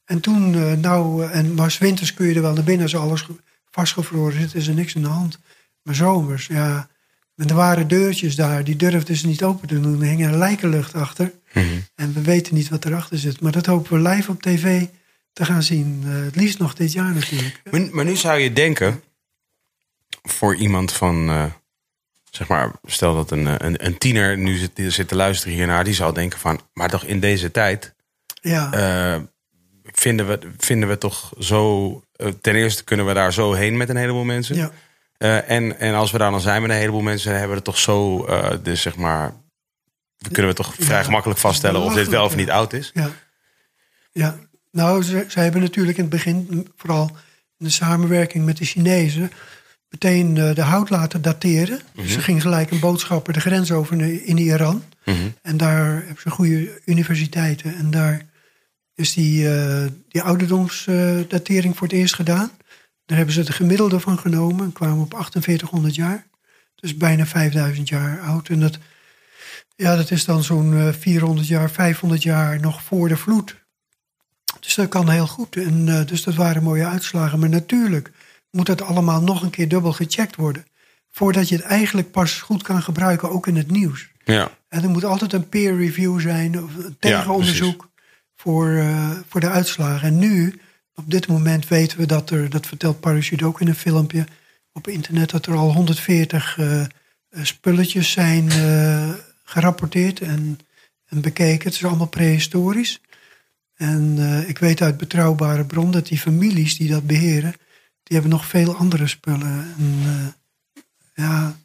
En toen, uh, nou, uh, en maar winters kun je er wel naar binnen als alles vastgevroren zit, is er niks aan de hand. Maar zomers, ja. En er waren deurtjes daar, die durfden ze niet open te doen. Er hing een lijkenlucht achter. Mm -hmm. En we weten niet wat erachter zit. Maar dat hopen we live op tv te gaan zien. Uh, het liefst nog dit jaar natuurlijk. Maar, maar nu zou je denken, voor iemand van uh, zeg maar, stel dat een, een, een tiener nu zit, zit te luisteren hiernaar, die zou denken van, maar toch in deze tijd ja. uh, vinden, we, vinden we toch zo, uh, ten eerste kunnen we daar zo heen met een heleboel mensen. Ja. Uh, en, en als we daar dan zijn met een heleboel mensen, hebben we het toch zo, dus zeg maar, kunnen we toch vrij gemakkelijk vaststellen of dit wel of niet oud is. Ja, ja. nou, ze, ze hebben natuurlijk in het begin, vooral in de samenwerking met de Chinezen, meteen uh, de hout laten dateren. Mm -hmm. Ze ging gelijk een boodschapper de grens over in Iran. Mm -hmm. En daar hebben ze goede universiteiten. En daar is die, eh, die ouderdomsdatering voor het eerst gedaan. Daar hebben ze de gemiddelde van genomen en kwamen op 4800 jaar. Dus bijna 5000 jaar oud. En dat, ja, dat is dan zo'n eh, 400 jaar, 500 jaar nog voor de vloed. Dus dat kan heel goed. En, eh, dus dat waren mooie uitslagen. Maar natuurlijk moet dat allemaal nog een keer dubbel gecheckt worden. Voordat je het eigenlijk pas goed kan gebruiken, ook in het nieuws. Ja. En er moet altijd een peer review zijn, of een tegenonderzoek voor, eh, voor de uitslagen. En nu, op dit moment weten we dat er, dat vertelt Parachute ook in een filmpje op internet, dat er al 140 eh, eh, spulletjes zijn gerapporteerd en, en bekeken. Het is allemaal prehistorisch. En ik weet uit betrouwbare bron dat die families die dat beheren, die hebben nog veel andere spullen. En, eh, ja,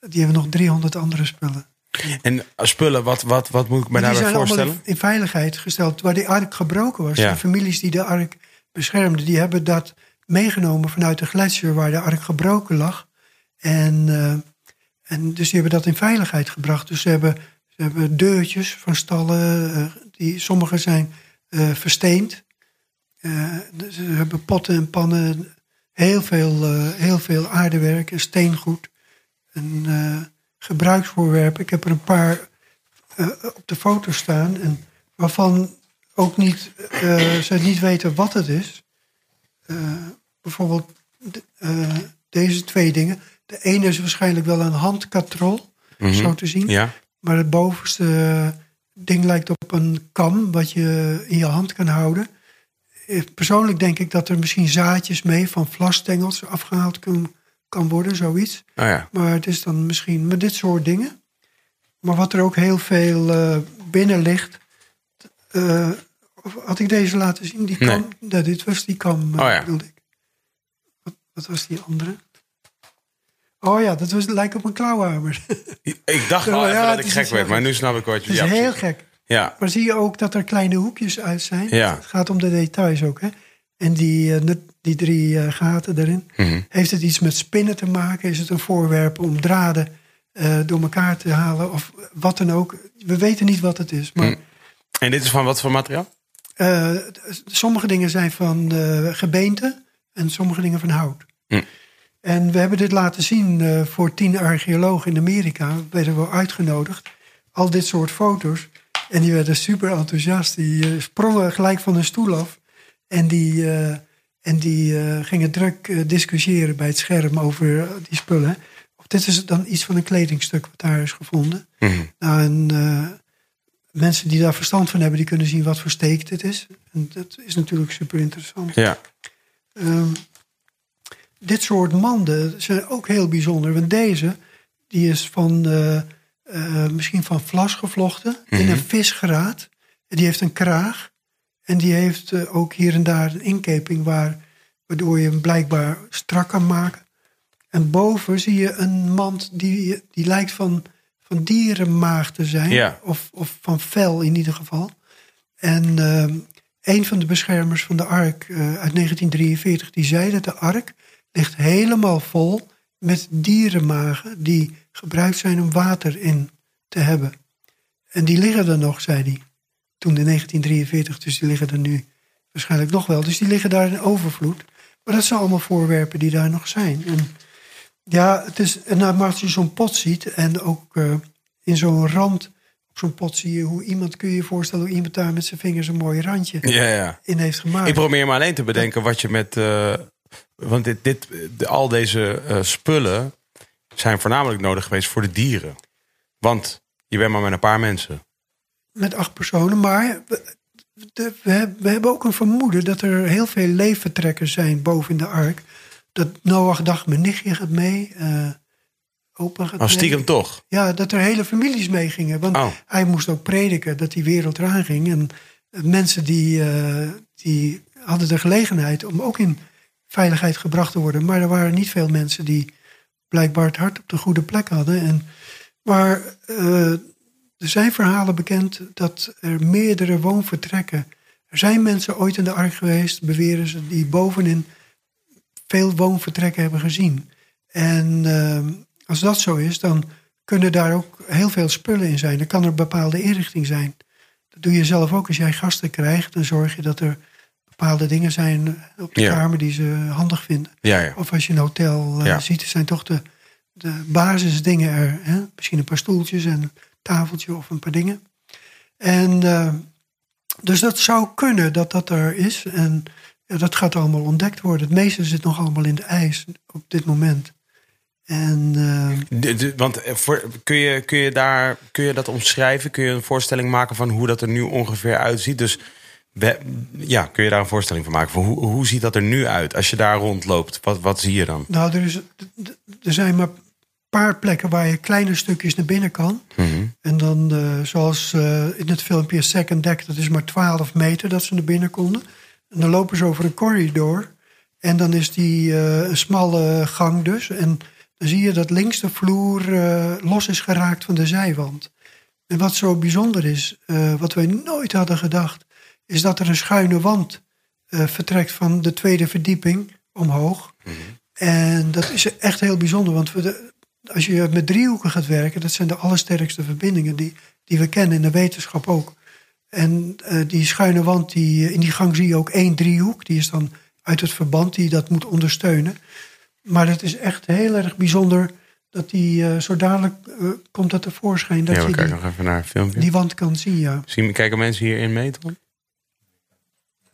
die hebben nog 300 andere spullen. En spullen, wat, wat, wat moet ik me daarbij zijn allemaal voorstellen? in veiligheid gesteld. Waar die ark gebroken was. Ja. De families die de ark beschermden, die hebben dat meegenomen vanuit de gletsjer waar de ark gebroken lag. En, eh, en dus die hebben dat in veiligheid gebracht. Dus ze hebben, ze hebben deurtjes van stallen, eh, die, sommige zijn eh, versteend. Eh, ze hebben potten en pannen, heel veel, eh, heel veel aardewerk en steengoed. En eh, gebruiksvoorwerpen. Ik heb er een paar eh, op de foto staan. En waarvan ook niet, ze niet weten wat het is. Bijvoorbeeld de- deze twee dingen. De ene is waarschijnlijk wel een handkatrol, zo te zien. Mhm. Ja. Maar het bovenste ding lijkt op een kam wat je in je hand kan houden. Eh, Persoonlijk denk ik dat er misschien zaadjes mee van vlasstengels afgehaald kan, kan worden, zoiets. Oh ja. Maar het is dan misschien met dit soort dingen. Maar wat er ook heel veel eh, binnen ligt. eh, had ik deze laten zien? Die Nee. kam. Ja, dit was die kam, Oh ja. bedoelde ik. Wat, wat was die andere? Oh ja, dat was, lijkt op een klauwhamer. Ik dacht al Ja, dat het ik is gek werd, maar nu snap ik wat Het je is ja, heel gek. Ja. Maar zie je ook dat er kleine hoekjes uit zijn? Ja. Het gaat om de details ook. Hè? En die, eh, die drie eh, gaten erin. Mhm. Heeft het iets met spinnen te maken? Is het een voorwerp om draden eh, door elkaar te halen? Of wat dan ook. We weten niet wat het is. Maar Mhm. En dit is van wat voor materiaal? sommige dingen zijn van eh, gebeente en sommige dingen van hout. Hm. En we hebben dit laten zien voor tien archeologen in Amerika. Werden we uitgenodigd. Al dit soort foto's. En die werden super enthousiast. Die eh, sprongen gelijk van hun stoel af. En die, eh, en die eh, gingen druk discussiëren bij het scherm over die spullen. Of dit is dan iets van een kledingstuk wat daar is gevonden. Mhm. Nou, en mensen die daar verstand van hebben, die kunnen zien wat voor steek dit is. En dat is natuurlijk super interessant. Ja. Ehm, dit soort manden zijn ook heel bijzonder. Want deze, die is van, eh, misschien van vlas gevlochten in een visgraat. En die heeft een kraag. En die heeft eh, ook hier en daar een inkeping waar, waardoor je hem blijkbaar strak kan maken. En boven zie je een mand die, die lijkt van, van dierenmaag te zijn. Ja. Of, of van vel in ieder geval. En ehm, een van de beschermers van de ark eh, uit 1943, die zei dat de ark ligt helemaal vol met dierenmagen die gebruikt zijn om water in te hebben. En die liggen er nog, zei hij. Toen in 1943, dus die liggen er nu waarschijnlijk nog wel. Dus die liggen daar in overvloed. Maar dat zijn allemaal voorwerpen die daar nog zijn. En ja, het is, en nou, maar als je zo'n pot ziet en ook eh, in zo'n rand op zo'n pot zie je hoe iemand, kun je je voorstellen hoe iemand daar met zijn vingers een mooi randje Ja, ja. in heeft gemaakt. Ik probeer me alleen te bedenken wat je met. eh, want dit, dit, de- al deze eh, spullen zijn voornamelijk nodig geweest voor de dieren. Want je bent maar met een paar mensen. Met acht personen, maar we, de- we, heb- we hebben ook een vermoeden dat er heel veel leefvertrekkers zijn boven in de ark. Dat Noach dacht, mijn nichtje gaat mee, eh opa gaat mee. stiekem toch. Ja, dat er hele families mee gingen. Want Oh. hij moest ook prediken dat die wereld eraan ging. En mensen die, eh, die hadden de gelegenheid om ook in veiligheid gebracht te worden. Maar er waren niet veel mensen die blijkbaar het hart op de goede plek hadden. En, maar eh, er zijn verhalen bekend dat er meerdere woonvertrekken. Er zijn mensen ooit in de ark geweest, beweren ze, die bovenin veel woonvertrekken hebben gezien. En eh, als dat zo is, dan kunnen daar ook heel veel spullen in zijn. Dan kan er een bepaalde inrichting zijn dat doe je zelf ook als jij gasten krijgt. Dan zorg je dat er bepaalde dingen zijn op de Ja. kamer die ze handig vinden. Ja, ja. Of als je een hotel Ja. ziet, er zijn toch de, de basisdingen er. Hè? Misschien een paar stoeltjes en een tafeltje of een paar dingen. En eh, dus dat zou kunnen dat dat er is. En dat gaat allemaal ontdekt worden. Het meeste zit nog allemaal in de ijs op dit moment. En eh, De- de- want voor, kun, je, kun, je daar, kun je dat omschrijven? Kun je een voorstelling maken van hoe dat er nu ongeveer uitziet? Dus we- ja, kun je daar een voorstelling van maken? Hoe, hoe ziet dat er nu uit? Als je daar rondloopt, wat, wat zie je dan? nou, er, is, er zijn maar een paar plekken waar je kleine stukjes naar binnen kan. Mhm. En dan, eh, zoals eh, in het filmpje Second Deck, dat is maar 12 meter dat ze naar binnen konden. En dan lopen ze over een corridor. En dan is die eh, een smalle gang dus. En dan zie je dat links de vloer los is geraakt van de zijwand. En wat zo bijzonder is, wat wij nooit hadden gedacht, is dat er een schuine wand eh, vertrekt van de tweede verdieping omhoog. En dat is echt heel bijzonder, want de- als je met driehoeken gaat werken, dat zijn de allersterkste verbindingen die, die we kennen in de wetenschap ook. En eh, die schuine wand, die, in die gang zie je ook één driehoek, die is dan uit het verband die dat moet ondersteunen. Maar het is echt heel erg bijzonder dat die eh, zo dadelijk komt dat tevoorschijn dat Ja, we je kijken die, nog even naar een filmpje. die wand kan zien. Ja. Zien, kijken mensen hierin mee, Tom?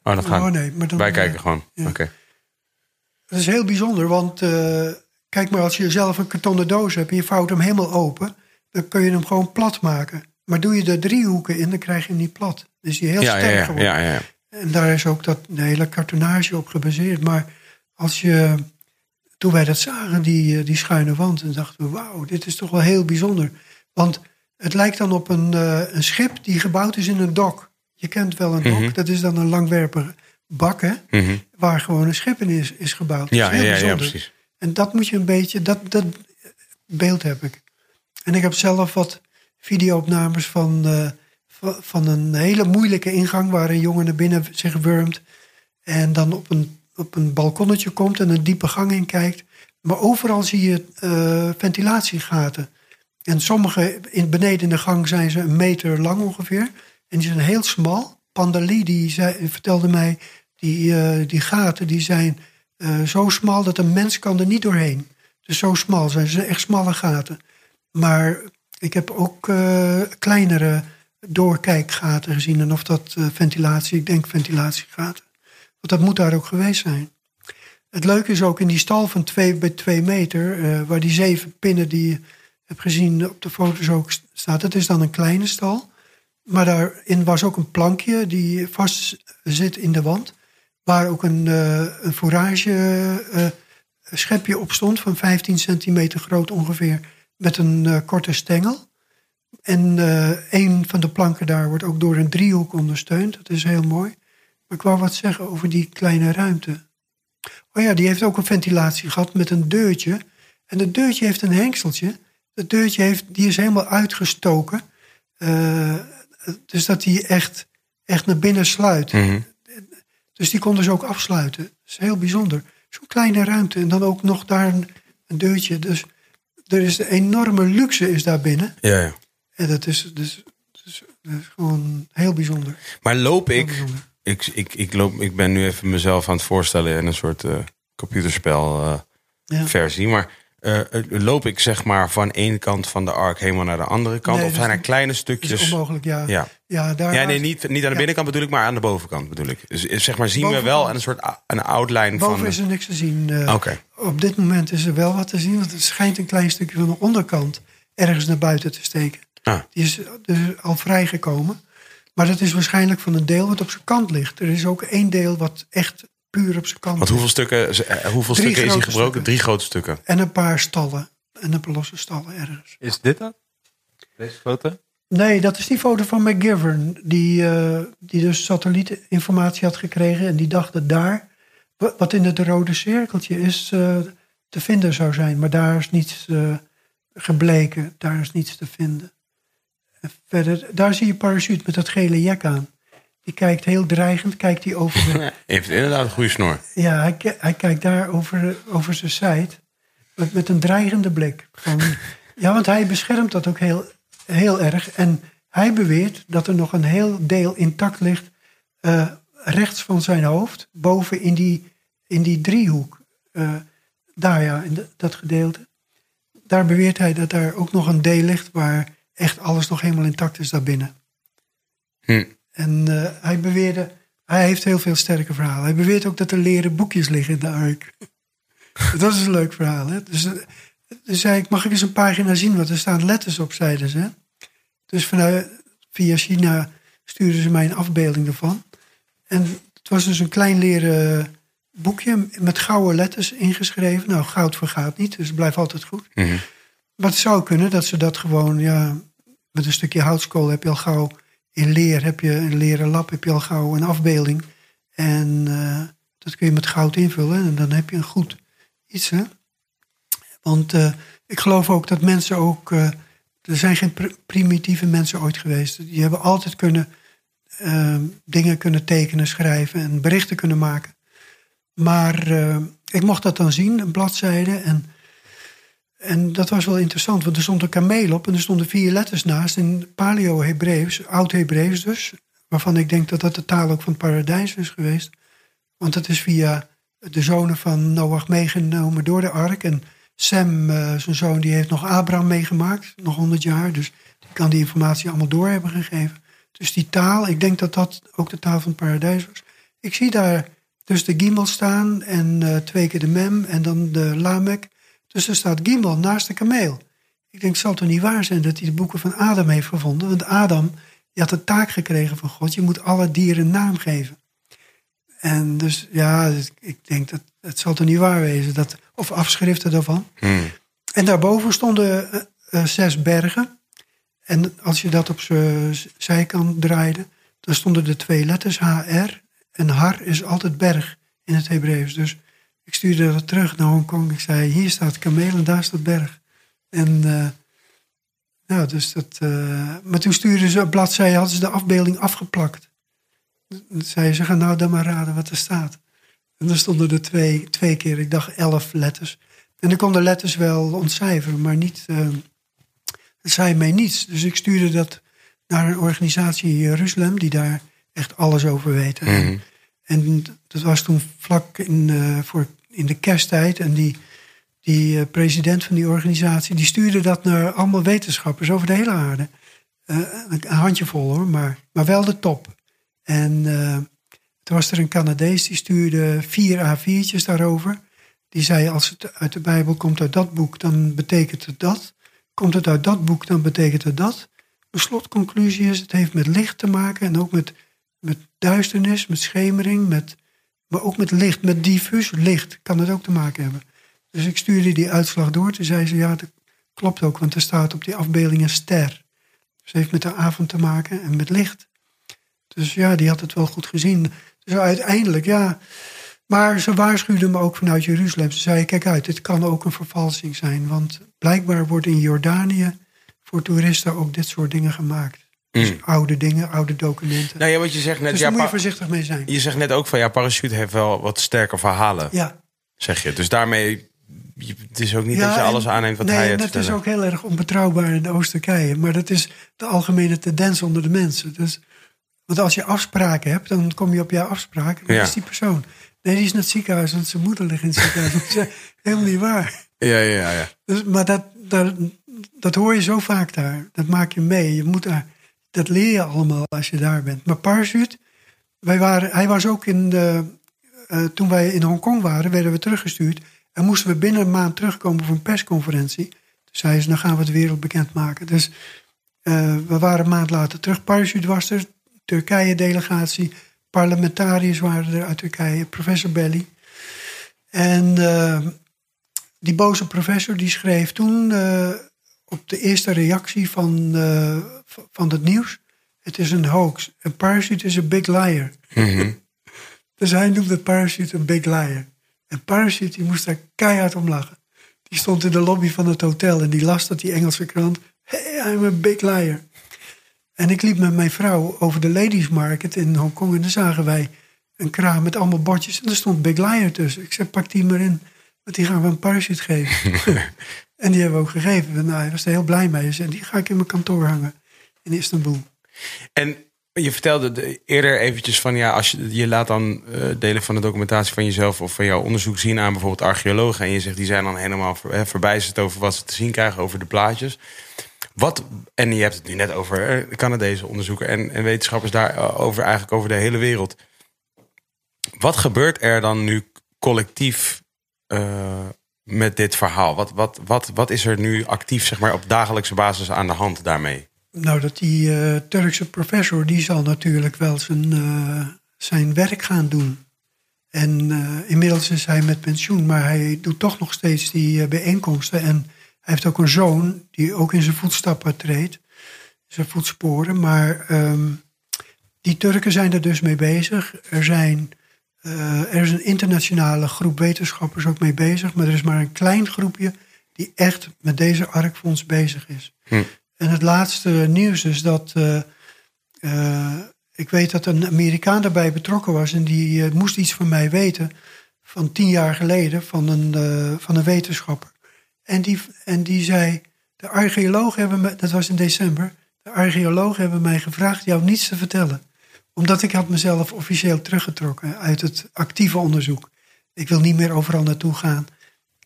Oh, dat gaan. Oh nee, maar dan, Wij kijken gewoon. ja. Oké. Dat is heel bijzonder, want eh, kijk maar, als je zelf een kartonnen doos hebt en je vouwt hem helemaal open, dan kun je hem gewoon plat maken. Maar doe je er driehoeken in, dan krijg je hem niet plat. Dan is hij heel Ja, sterk ja, geworden. ja, ja. En daar is ook dat de hele kartonage op gebaseerd. Maar als je, toen wij dat zagen, die, eh, die schuine wand, dan dachten we, wauw, dit is toch wel heel bijzonder. Want het lijkt dan op een, eh, een schip die gebouwd is in een dok. Je kent wel een dok, Mhm. dat is dan een langwerpige bak, hè, Mhm. waar gewoon een schip in is, is gebouwd. Dat Ja, is heel ja, ja, precies. En dat moet je een beetje, dat, dat beeld heb ik. En ik heb zelf wat videoopnames van, eh, van, van een hele moeilijke ingang waar een jongen naar binnen zich wurmt. En dan op een, op een balkonnetje komt en een diepe gang in kijkt. Maar overal zie je eh, ventilatiegaten. En sommige in, beneden in de gang zijn ze een meter lang ongeveer. En die zijn heel smal. Pandali die zei, vertelde mij, die, eh, die gaten die zijn eh, zo smal dat een mens kan er niet doorheen. Dus zo smal zijn ze, echt smalle gaten. Maar ik heb ook eh, kleinere doorkijkgaten gezien. En of dat ventilatie, ik denk ventilatiegaten. Want dat moet daar ook geweest zijn. Het leuke is ook in die stal van 2 bij 2 meter, waar die zeven pinnen die je hebt gezien op de foto's ook st- staat. Het is dan een kleine stal. Maar daarin was ook een plankje die vast zit in de wand. Waar ook een, eh een fourage eh, schepje op stond van 15 centimeter groot ongeveer. Met een eh, korte stengel. En eh, een van de planken daar wordt ook door een driehoek ondersteund. Dat is heel mooi. Maar ik wou wat zeggen over die kleine ruimte. Oh ja, die heeft ook een ventilatie gehad met een deurtje. En dat deurtje heeft een hengseltje. Dat deurtje heeft, die is helemaal uitgestoken. Dus dat die echt, echt naar binnen sluit. Mhm. Dus die konden ze ook afsluiten. Dat is heel bijzonder. Zo'n kleine ruimte en dan ook nog daar een, een deurtje. Dus er is een enorme luxe is daar binnen. Ja, ja. En dat is, dus, dus, is gewoon heel bijzonder. Maar loop ik, bijzonder. ik, ik, ik, loop, ik ben nu even mezelf aan het voorstellen in een soort computerspel eh, Ja. versie. Maar eh, eh, loop ik zeg maar van één kant van de ark helemaal naar de andere kant? Nee, of zijn er kleine Dat is stukjes? onmogelijk, ja. Ja. Ja, daar Ja, nee, niet, niet aan de binnenkant bedoel ik, maar aan de bovenkant bedoel ik. Dus eh, zeg maar, zien we wel een soort een outline Boven van... is er niks te zien. Oké. Op dit moment is er wel wat te zien. Want het schijnt een klein stukje van de onderkant ergens naar buiten te steken. Ah. Die is dus al vrijgekomen. Maar dat is waarschijnlijk van een deel wat op zijn kant ligt. Er is ook één deel wat echt puur op zijn kant Want hoeveel stukken, eh, hoeveel Drie stukken is hij grote gebroken? stukken. Drie grote stukken. En een paar stallen. En een paar losse stallen ergens. Is dit dat? Deze foto? Nee, dat is die foto van McGivern. Die, eh, die dus satellietinformatie had gekregen. En die dacht dat daar, wa- wat in het rode cirkeltje is, eh, te vinden zou zijn. Maar daar is niets eh, gebleken. Daar is niets te vinden. En verder, daar zie je parachute met dat gele jek aan. Die kijkt heel dreigend, kijkt hij over de, Heeft inderdaad een goede snor. ja, hij, hij kijkt daar over, over zijn zijde. Met, met een dreigende blik. Van, ja, want hij beschermt dat ook heel, heel erg. En hij beweert dat er nog een heel deel intact ligt eh, rechts van zijn hoofd, boven in die, in die driehoek. Eh, daar ja, in dat gedeelte. Daar beweert hij dat daar ook nog een deel ligt waar echt alles nog helemaal intact is daarbinnen. Hm. En eh, hij beweerde, hij heeft heel veel sterke verhalen. Hij beweert ook dat er leren boekjes liggen in de ark. dat is een leuk verhaal. Hè? Dus, dus zei ik, mag ik eens een pagina zien? Want er staan letters op, zeiden ze. Dus vanuit, via China stuurden ze mij een afbeelding ervan. En het was dus een klein leren boekje met gouden letters ingeschreven. Nou, goud vergaat niet, dus het blijft altijd goed. Mhm. Maar het zou kunnen dat ze dat gewoon, ja, met een stukje houtskool heb je al gauw in leer, heb je een leren lap, heb je al gauw een afbeelding. En uh, dat kun je met goud invullen en dan heb je een goed iets. Hè? Want uh, ik geloof ook dat mensen ook. Uh, er zijn geen pr primitieve mensen ooit geweest. Die hebben altijd kunnen dingen kunnen tekenen, schrijven en berichten kunnen maken. Maar ik mocht dat dan zien, een bladzijde. En en dat was wel interessant, want er stond een kameel op en er stonden vier letters naast in Paleo-Hebreeuws, Oud-Hebreeuws dus, waarvan ik denk dat dat de taal ook van het paradijs is geweest. Want dat is via de zonen van Noach meegenomen door de ark. En Sem, uh, zijn zoon, die heeft nog Abraham meegemaakt, nog honderd jaar. Dus die kan die informatie allemaal door hebben gegeven. Dus die taal, ik denk dat dat ook de taal van het paradijs was. Ik zie daar dus de Gimel staan en uh, twee keer de Mem en dan de Lamek. Dus er staat Gimbal naast de kameel. Ik denk, zal het toch niet waar zijn dat hij de boeken van Adam heeft gevonden? Want Adam die had de taak gekregen van God, je moet alle dieren een naam geven. En dus ja, ik denk dat het zal toch niet waar wezen, dat, of afschriften daarvan. Hmm. En daarboven stonden uh, uh, zes bergen. En als je dat op zijn zijkant draaide, dan stonden de twee letters HR. En har is altijd berg in het Hebreeuws. Dus ik stuurde dat terug naar Hongkong. Ik zei, hier staat kameel en daar staat berg. En uh, ja, dus dat... Uh, maar toen stuurden ze op bladzijde, hadden ze de afbeelding afgeplakt. Dan zei ze, ga nou dan maar raden wat er staat. En dan stonden er twee, twee keer, ik dacht elf letters. En ik kon de letters wel ontcijferen, maar niet... Uh, het zei mij niets. Dus ik stuurde dat naar een organisatie in Jeruzalem... die daar echt alles over weten. Mm -hmm. En, en dat was toen vlak in, uh, voor in de kersttijd. En die, die uh, president van die organisatie, die stuurde dat naar allemaal wetenschappers over de hele aarde. Uh, een handjevol hoor, maar, maar wel de top. En uh, toen was er een Canadees, die stuurde vier A4'tjes daarover. Die zei, als het uit de Bijbel komt uit dat boek, dan betekent het dat. Komt het uit dat boek, dan betekent het dat. De slotconclusie is, het heeft met licht te maken en ook met, met duisternis, met schemering, met maar ook met licht, met diffuus licht kan het ook te maken hebben. Dus ik stuurde die uitslag door. Toen zei ze, ja, dat klopt ook, want er staat op die afbeelding een ster. Dus heeft met de avond te maken en met licht. Dus ja, die had het wel goed gezien. Dus uiteindelijk, ja. Maar ze waarschuwden me ook vanuit Jeruzalem. Ze zei, kijk uit, dit kan ook een vervalsing zijn. Want blijkbaar wordt in Jordanië voor toeristen ook dit soort dingen gemaakt. Dus oude dingen, oude documenten. Nou ja, wat je zegt net. Dus ja, daar moet je voorzichtig mee zijn. je zegt net ook van ja, parachute heeft wel wat sterke verhalen, Ja, zeg je. Dus daarmee, je- het is ook niet Ja, dat je en- alles aanneemt wat nee, hij het dat is ook heel erg onbetrouwbaar in Oost-Turkije. Maar dat is de algemene tendens onder de mensen. Dus, want als je afspraken hebt, dan kom je op jouw afspraak. En Ja. is die persoon. Nee, die is naar het ziekenhuis, want zijn moeder ligt in het ziekenhuis. dat is helemaal niet waar. Ja, ja, ja. ja. Dus, maar dat, dat, dat hoor je zo vaak daar. Dat maak je mee. Je moet daar, dat leer je allemaal als je daar bent. Maar parachute, wij waren, hij was ook in de, eh, toen wij in Hongkong waren, werden we teruggestuurd. En moesten we binnen een maand terugkomen voor een persconferentie. Toen zei ze, dan gaan we het wereld bekendmaken. Dus eh, we waren een maand later terug. Parachute was er, Turkije-delegatie, parlementariërs waren er uit Turkije, professor Belly. En eh, die boze professor die schreef toen op de eerste reactie van, van het nieuws: Het is een hoax. Een parachute is een big liar. Mhm. Dus hij noemde parachute een big liar. En parachute die moest daar keihard om lachen. Die stond in de lobby van het hotel en die las dat die Engelse krant: Hey, I'm a big liar. En ik liep met mijn vrouw over de ladies market in Hongkong en dan zagen wij een kraam met allemaal bordjes en er stond big liar tussen. Ik zei: Pak die maar in, want die gaan we een parachute geven. En die hebben we ook gegeven. Nou, hij was er heel blij mee. Hij zei, die ga ik in mijn kantoor hangen. In Istanbul. En je vertelde de- eerder eventjes van ja, als je, je laat dan eh, delen van de documentatie van jezelf of van jouw onderzoek zien aan bijvoorbeeld archeologen. En je zegt die zijn dan helemaal ver, over wat ze te zien krijgen over de plaatjes. Wat, en je hebt het nu net over eh, Canadese onderzoekers en, en wetenschappers daarover, eigenlijk over de hele wereld. Wat gebeurt er dan nu collectief eh, met dit verhaal? Wat, wat, wat, wat is er nu actief zeg maar, op dagelijkse basis aan de hand daarmee? Nou, dat die eh, Turkse professor, die zal natuurlijk wel zijn, eh, zijn werk gaan doen. En eh, inmiddels is hij met pensioen, maar hij doet toch nog steeds die bijeenkomsten. En hij heeft ook een zoon die ook in zijn voetstappen treedt, zijn voetsporen. Maar ehm, die Turken zijn er dus mee bezig. Er, zijn, er is een internationale groep wetenschappers ook mee bezig, maar er is maar een klein groepje die echt met deze ARC-fonds bezig is. En het laatste nieuws is dat. eh, eh, ik weet dat een Amerikaan daarbij betrokken was. En die eh, moest iets van mij weten. Van tien jaar geleden. Van een, van een wetenschapper. En die, en die zei. De archeologen hebben me. Dat was in december. De archeologen hebben mij gevraagd jou niets te vertellen. Omdat ik had mezelf officieel teruggetrokken uit het actieve onderzoek. Ik wil niet meer overal naartoe gaan.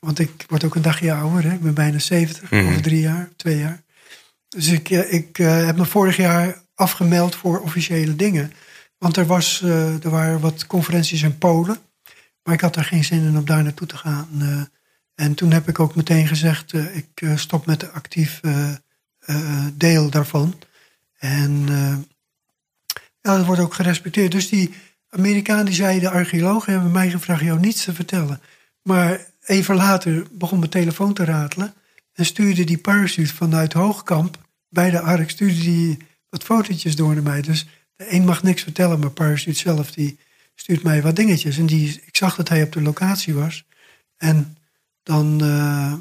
Want ik word ook een dagje ouder. Hè? Ik ben bijna 70, over drie jaar, twee jaar. Dus ik, eh, ik eh, heb me vorig jaar afgemeld voor officiële dingen. Want er, was, eh, er waren wat conferenties in Polen. Maar ik had er geen zin in om daar naartoe te gaan. en toen heb ik ook meteen gezegd, ik stop met de actief deel daarvan. En dat wordt ook gerespecteerd. Dus die Amerikaan die zei, de archeologen hebben mij gevraagd jou niets te vertellen. Maar even later begon mijn telefoon te ratelen. En stuurde die parachute vanuit Hoogkamp bij de Ark, stuurde die wat fotootjes door naar mij. Dus de een mag niks vertellen, maar parachute zelf die stuurt mij wat dingetjes. En die, ik zag dat hij op de locatie was. En dan, eh,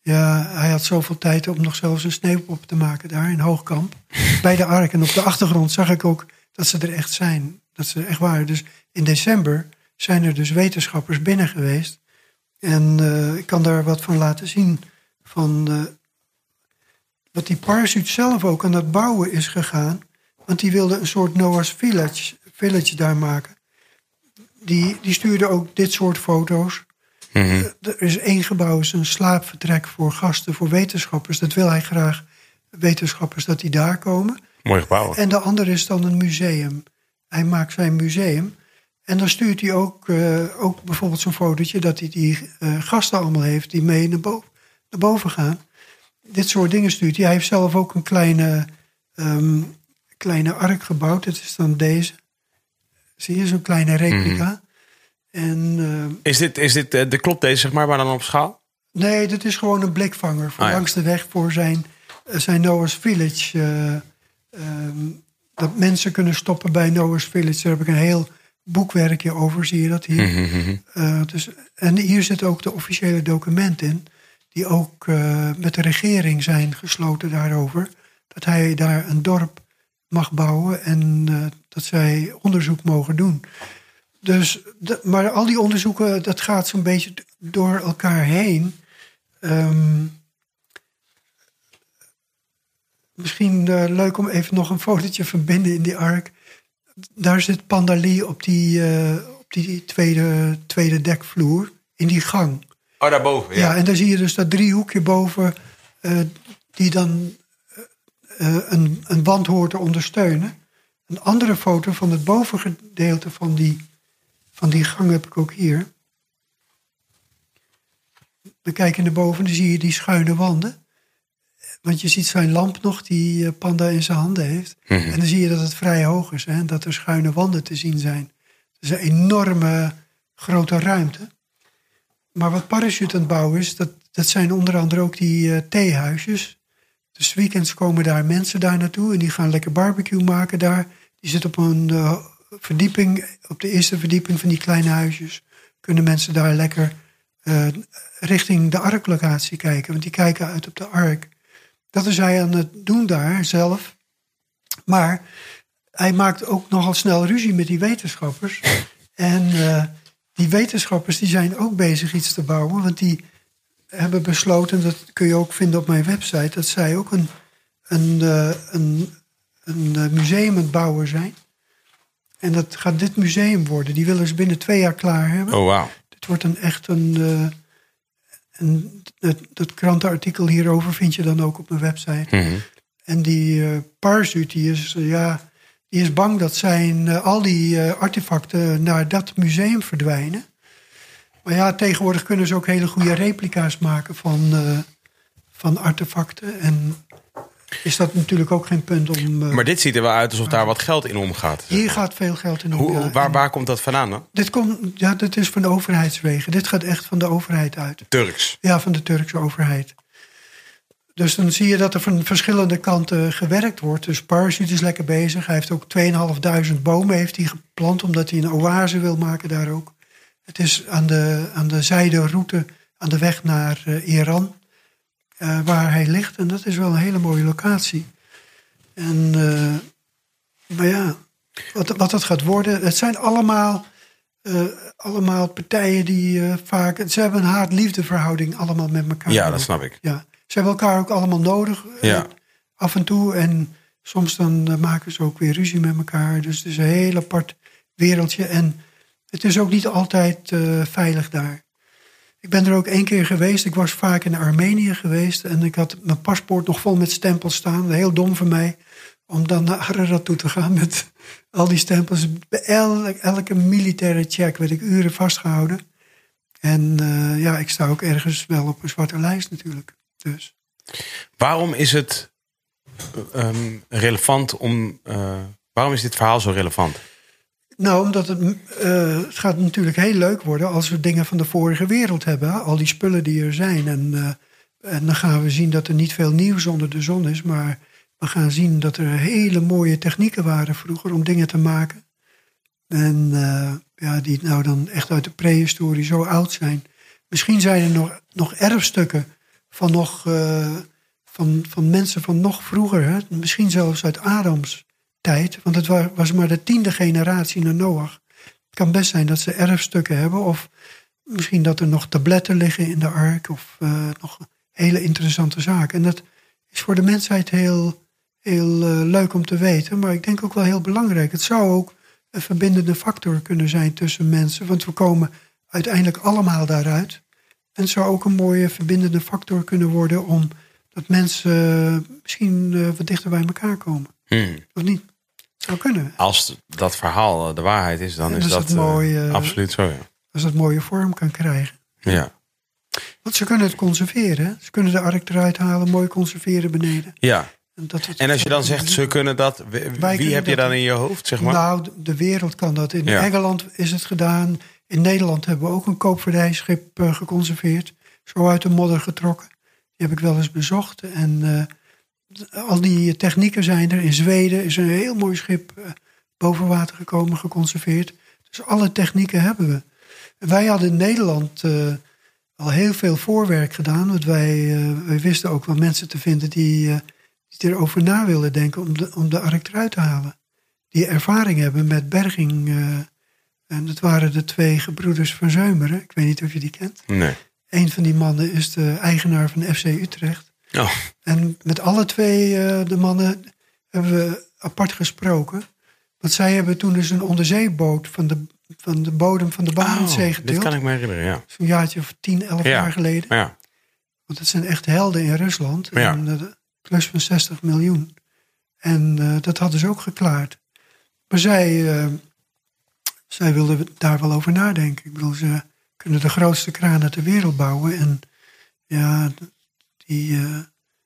ja, hij had zoveel tijd om nog zelfs een sneeuwpop te maken daar in Hoogkamp. bij de Ark. En op de achtergrond zag ik ook dat ze er echt zijn. Dat ze er echt waren. Dus in december zijn er dus wetenschappers binnen geweest. En eh, ik kan daar wat van laten zien. Van eh, wat die parachute zelf ook aan het bouwen is gegaan. Want die wilde een soort Noah's Village, village daar maken. Die, die stuurde ook dit soort foto's. Eh, Er is één gebouw, is een slaapvertrek voor gasten, voor wetenschappers. Dat wil hij graag, wetenschappers, dat die daar komen. Mooi gebouw. En de andere is dan een museum. Hij maakt zijn museum. En dan stuurt hij ook, eh, ook bijvoorbeeld zo'n fotootje dat hij die eh, gasten allemaal heeft die mee naar boven, naar boven gaan. Dit soort dingen stuurt hij. Heeft zelf ook een kleine, ehm, kleine ark gebouwd. Dat is dan deze. Zie je, zo'n kleine replica. En eh, Is dit, is dit eh, de klopt deze zeg maar, maar dan op schaal? Nee, dit is gewoon een blikvanger voor Ah, ja. langs de weg voor zijn, eh, zijn Noah's Village. eh, ehm, dat mensen kunnen stoppen bij Noah's Village. Daar heb ik een heel boekwerkje over, zie je dat hier. Eh, dus, en hier zit ook de officiële documenten in, die ook eh, met de regering zijn gesloten daarover. Dat hij daar een dorp mag bouwen en eh, dat zij onderzoek mogen doen. Dus, maar al die onderzoeken, dat gaat zo'n beetje door elkaar heen. Ehm, misschien eh, leuk om even nog een fotootje van binnen in die ark. Daar zit Pandalie op die, op die tweede, tweede dekvloer, in die gang. Oh, daarboven. Ja. en dan zie je dus dat driehoekje boven, eh, die dan eh, eh, een, een wand hoort te ondersteunen. Een andere foto van het bovengedeelte van die, van die gang heb ik ook hier. Dan kijk je naar boven, dan zie je die schuine wanden. Want je ziet zijn lamp nog, die Panda in zijn handen heeft. En dan zie je dat het vrij hoog is hè, en dat er schuine wanden te zien zijn. Het is een enorme grote ruimte. Maar wat Parachute aan het bouwen is, dat, dat zijn onder andere ook die eh, theehuisjes. Dus weekends komen daar mensen daar naartoe en die gaan lekker barbecue maken daar. Die zitten op een eh, verdieping, op de eerste verdieping van die kleine huisjes. Kunnen mensen daar lekker eh, richting de arklocatie kijken, want die kijken uit op de ark. Dat is hij aan het doen daar zelf. Maar hij maakt ook nogal snel ruzie met die wetenschappers. En die wetenschappers die zijn ook bezig iets te bouwen. Want die hebben besloten, dat kun je ook vinden op mijn website, dat zij ook een, een, eh, een, een eh, museum aan het bouwen zijn. En dat gaat dit museum worden. Die willen ze binnen twee jaar klaar hebben. Oh, wauw. Het wordt een echt een. eh, een dat, dat krantenartikel hierover vind je dan ook op mijn website. Mhm. En die Parsuit, die is, ja, die is bang dat zijn, eh, al die eh, artefacten naar dat museum verdwijnen. Maar ja, tegenwoordig kunnen ze ook hele goede replica's maken van, eh, van artefacten. En is dat natuurlijk ook geen punt om. Maar dit ziet er wel uit alsof daar wat geld in omgaat. hier gaat veel geld in om. Hoe, ja. waar, waar komt dat vandaan dan? Dit, komt, ja, dit is van de overheidswegen. Dit gaat echt van de overheid uit. Turks. Ja, van de Turkse overheid. Dus dan zie je dat er van verschillende kanten gewerkt wordt. Dus Parachute is lekker bezig. Hij heeft ook 2500 bomen heeft hij geplant... omdat hij een oase wil maken daar ook. Het is aan de, aan de zijderoute, aan de weg naar eh, Iran... eh, waar hij ligt. En dat is wel een hele mooie locatie. En, eh, maar ja, wat, wat dat gaat worden... Het zijn allemaal, allemaal partijen die vaak... Ze hebben een haat-liefde verhouding allemaal met elkaar. Ja, dat snap ik. Ja, ze hebben elkaar ook allemaal nodig. eh, Ja. af en toe. En soms dan eh, maken ze ook weer ruzie met elkaar. Dus het is een heel apart wereldje. En het is ook niet altijd eh, veilig daar. Ik ben er ook één keer geweest. Ik was vaak in Armenië geweest. En ik had mijn paspoort nog vol met stempels staan. Heel dom van mij. Om dan naar Ararat toe te gaan met al die stempels. Bij elke, elke militaire check werd ik uren vastgehouden. En ja, ik sta ook ergens wel op een zwarte lijst natuurlijk. Dus. Waarom is het ehm, relevant om. eh, waarom is dit verhaal zo relevant? Nou, omdat het, eh, het gaat natuurlijk heel leuk worden als we dingen van de vorige wereld hebben. Al die spullen die er zijn. En, eh, en dan gaan we zien dat er niet veel nieuws onder de zon is. Maar we gaan zien dat er hele mooie technieken waren vroeger om dingen te maken. En eh, ja, die nou dan echt uit de prehistorie zo oud zijn. Misschien zijn er nog, nog erfstukken van, nog, eh, van, van mensen van nog vroeger. Hè? Misschien zelfs uit Adams tijd. Want het wa- was maar de tiende generatie naar Noach. Het kan best zijn dat ze erfstukken hebben. Of misschien dat er nog tabletten liggen in de ark. Of eh, nog hele interessante zaken. En dat is voor de mensheid heel, heel eh, leuk om te weten. Maar ik denk ook wel heel belangrijk. Het zou ook een verbindende factor kunnen zijn tussen mensen. Want we komen uiteindelijk allemaal daaruit. En het zou ook een mooie verbindende factor kunnen worden... om dat mensen misschien eh, wat dichter bij elkaar komen. Hmm. Of niet? Het zou kunnen. Als dat verhaal de waarheid is, dan is dus dat mooi, eh, absoluut zo. Ja. Als dat mooie vorm kan krijgen. Ja. Want ze kunnen het conserveren. Ze kunnen de ark eruit halen, mooi conserveren beneden. ja. En, dat het- En als je dan zegt, ze kunnen dat. Wie, heb je dan in je hoofd, zeg maar? Nou, de- de wereld kan dat. In Ja. Engeland is het gedaan. In Nederland hebben we ook een koopvaardijschip eh, geconserveerd. Zo uit de modder getrokken. Die heb ik wel eens bezocht. En eh, al die technieken zijn er. In Zweden is een heel mooi schip eh, boven water gekomen, geconserveerd. Dus alle technieken hebben we. Wij hadden in Nederland al heel veel voorwerk gedaan. Want wij, wij wisten ook wel mensen te vinden die, die erover na wilden denken om de, om de ark eruit te halen die ervaring hebben met berging. Eh, en dat waren de twee gebroeders van Zeumeren. Ik weet niet of je die kent. Nee. Een van die mannen is de eigenaar van FC Utrecht. Oh, En met alle twee eh, de mannen hebben we apart gesproken. Want zij hebben toen dus een onderzeeboot van de, van de bodem van de Barentszee Oh, dit getild. kan ik me herinneren, ja. Zo'n jaartje of 10, 11 Ja. jaar geleden. Ja. Want het zijn echt helden in Rusland. Ja. En uh, plus van 60 miljoen. En uh, dat hadden ze ook geklaard. Maar zij, zij wilden daar wel over nadenken. Ik bedoel, ze kunnen de grootste kranen ter wereld bouwen. En ja, die, uh,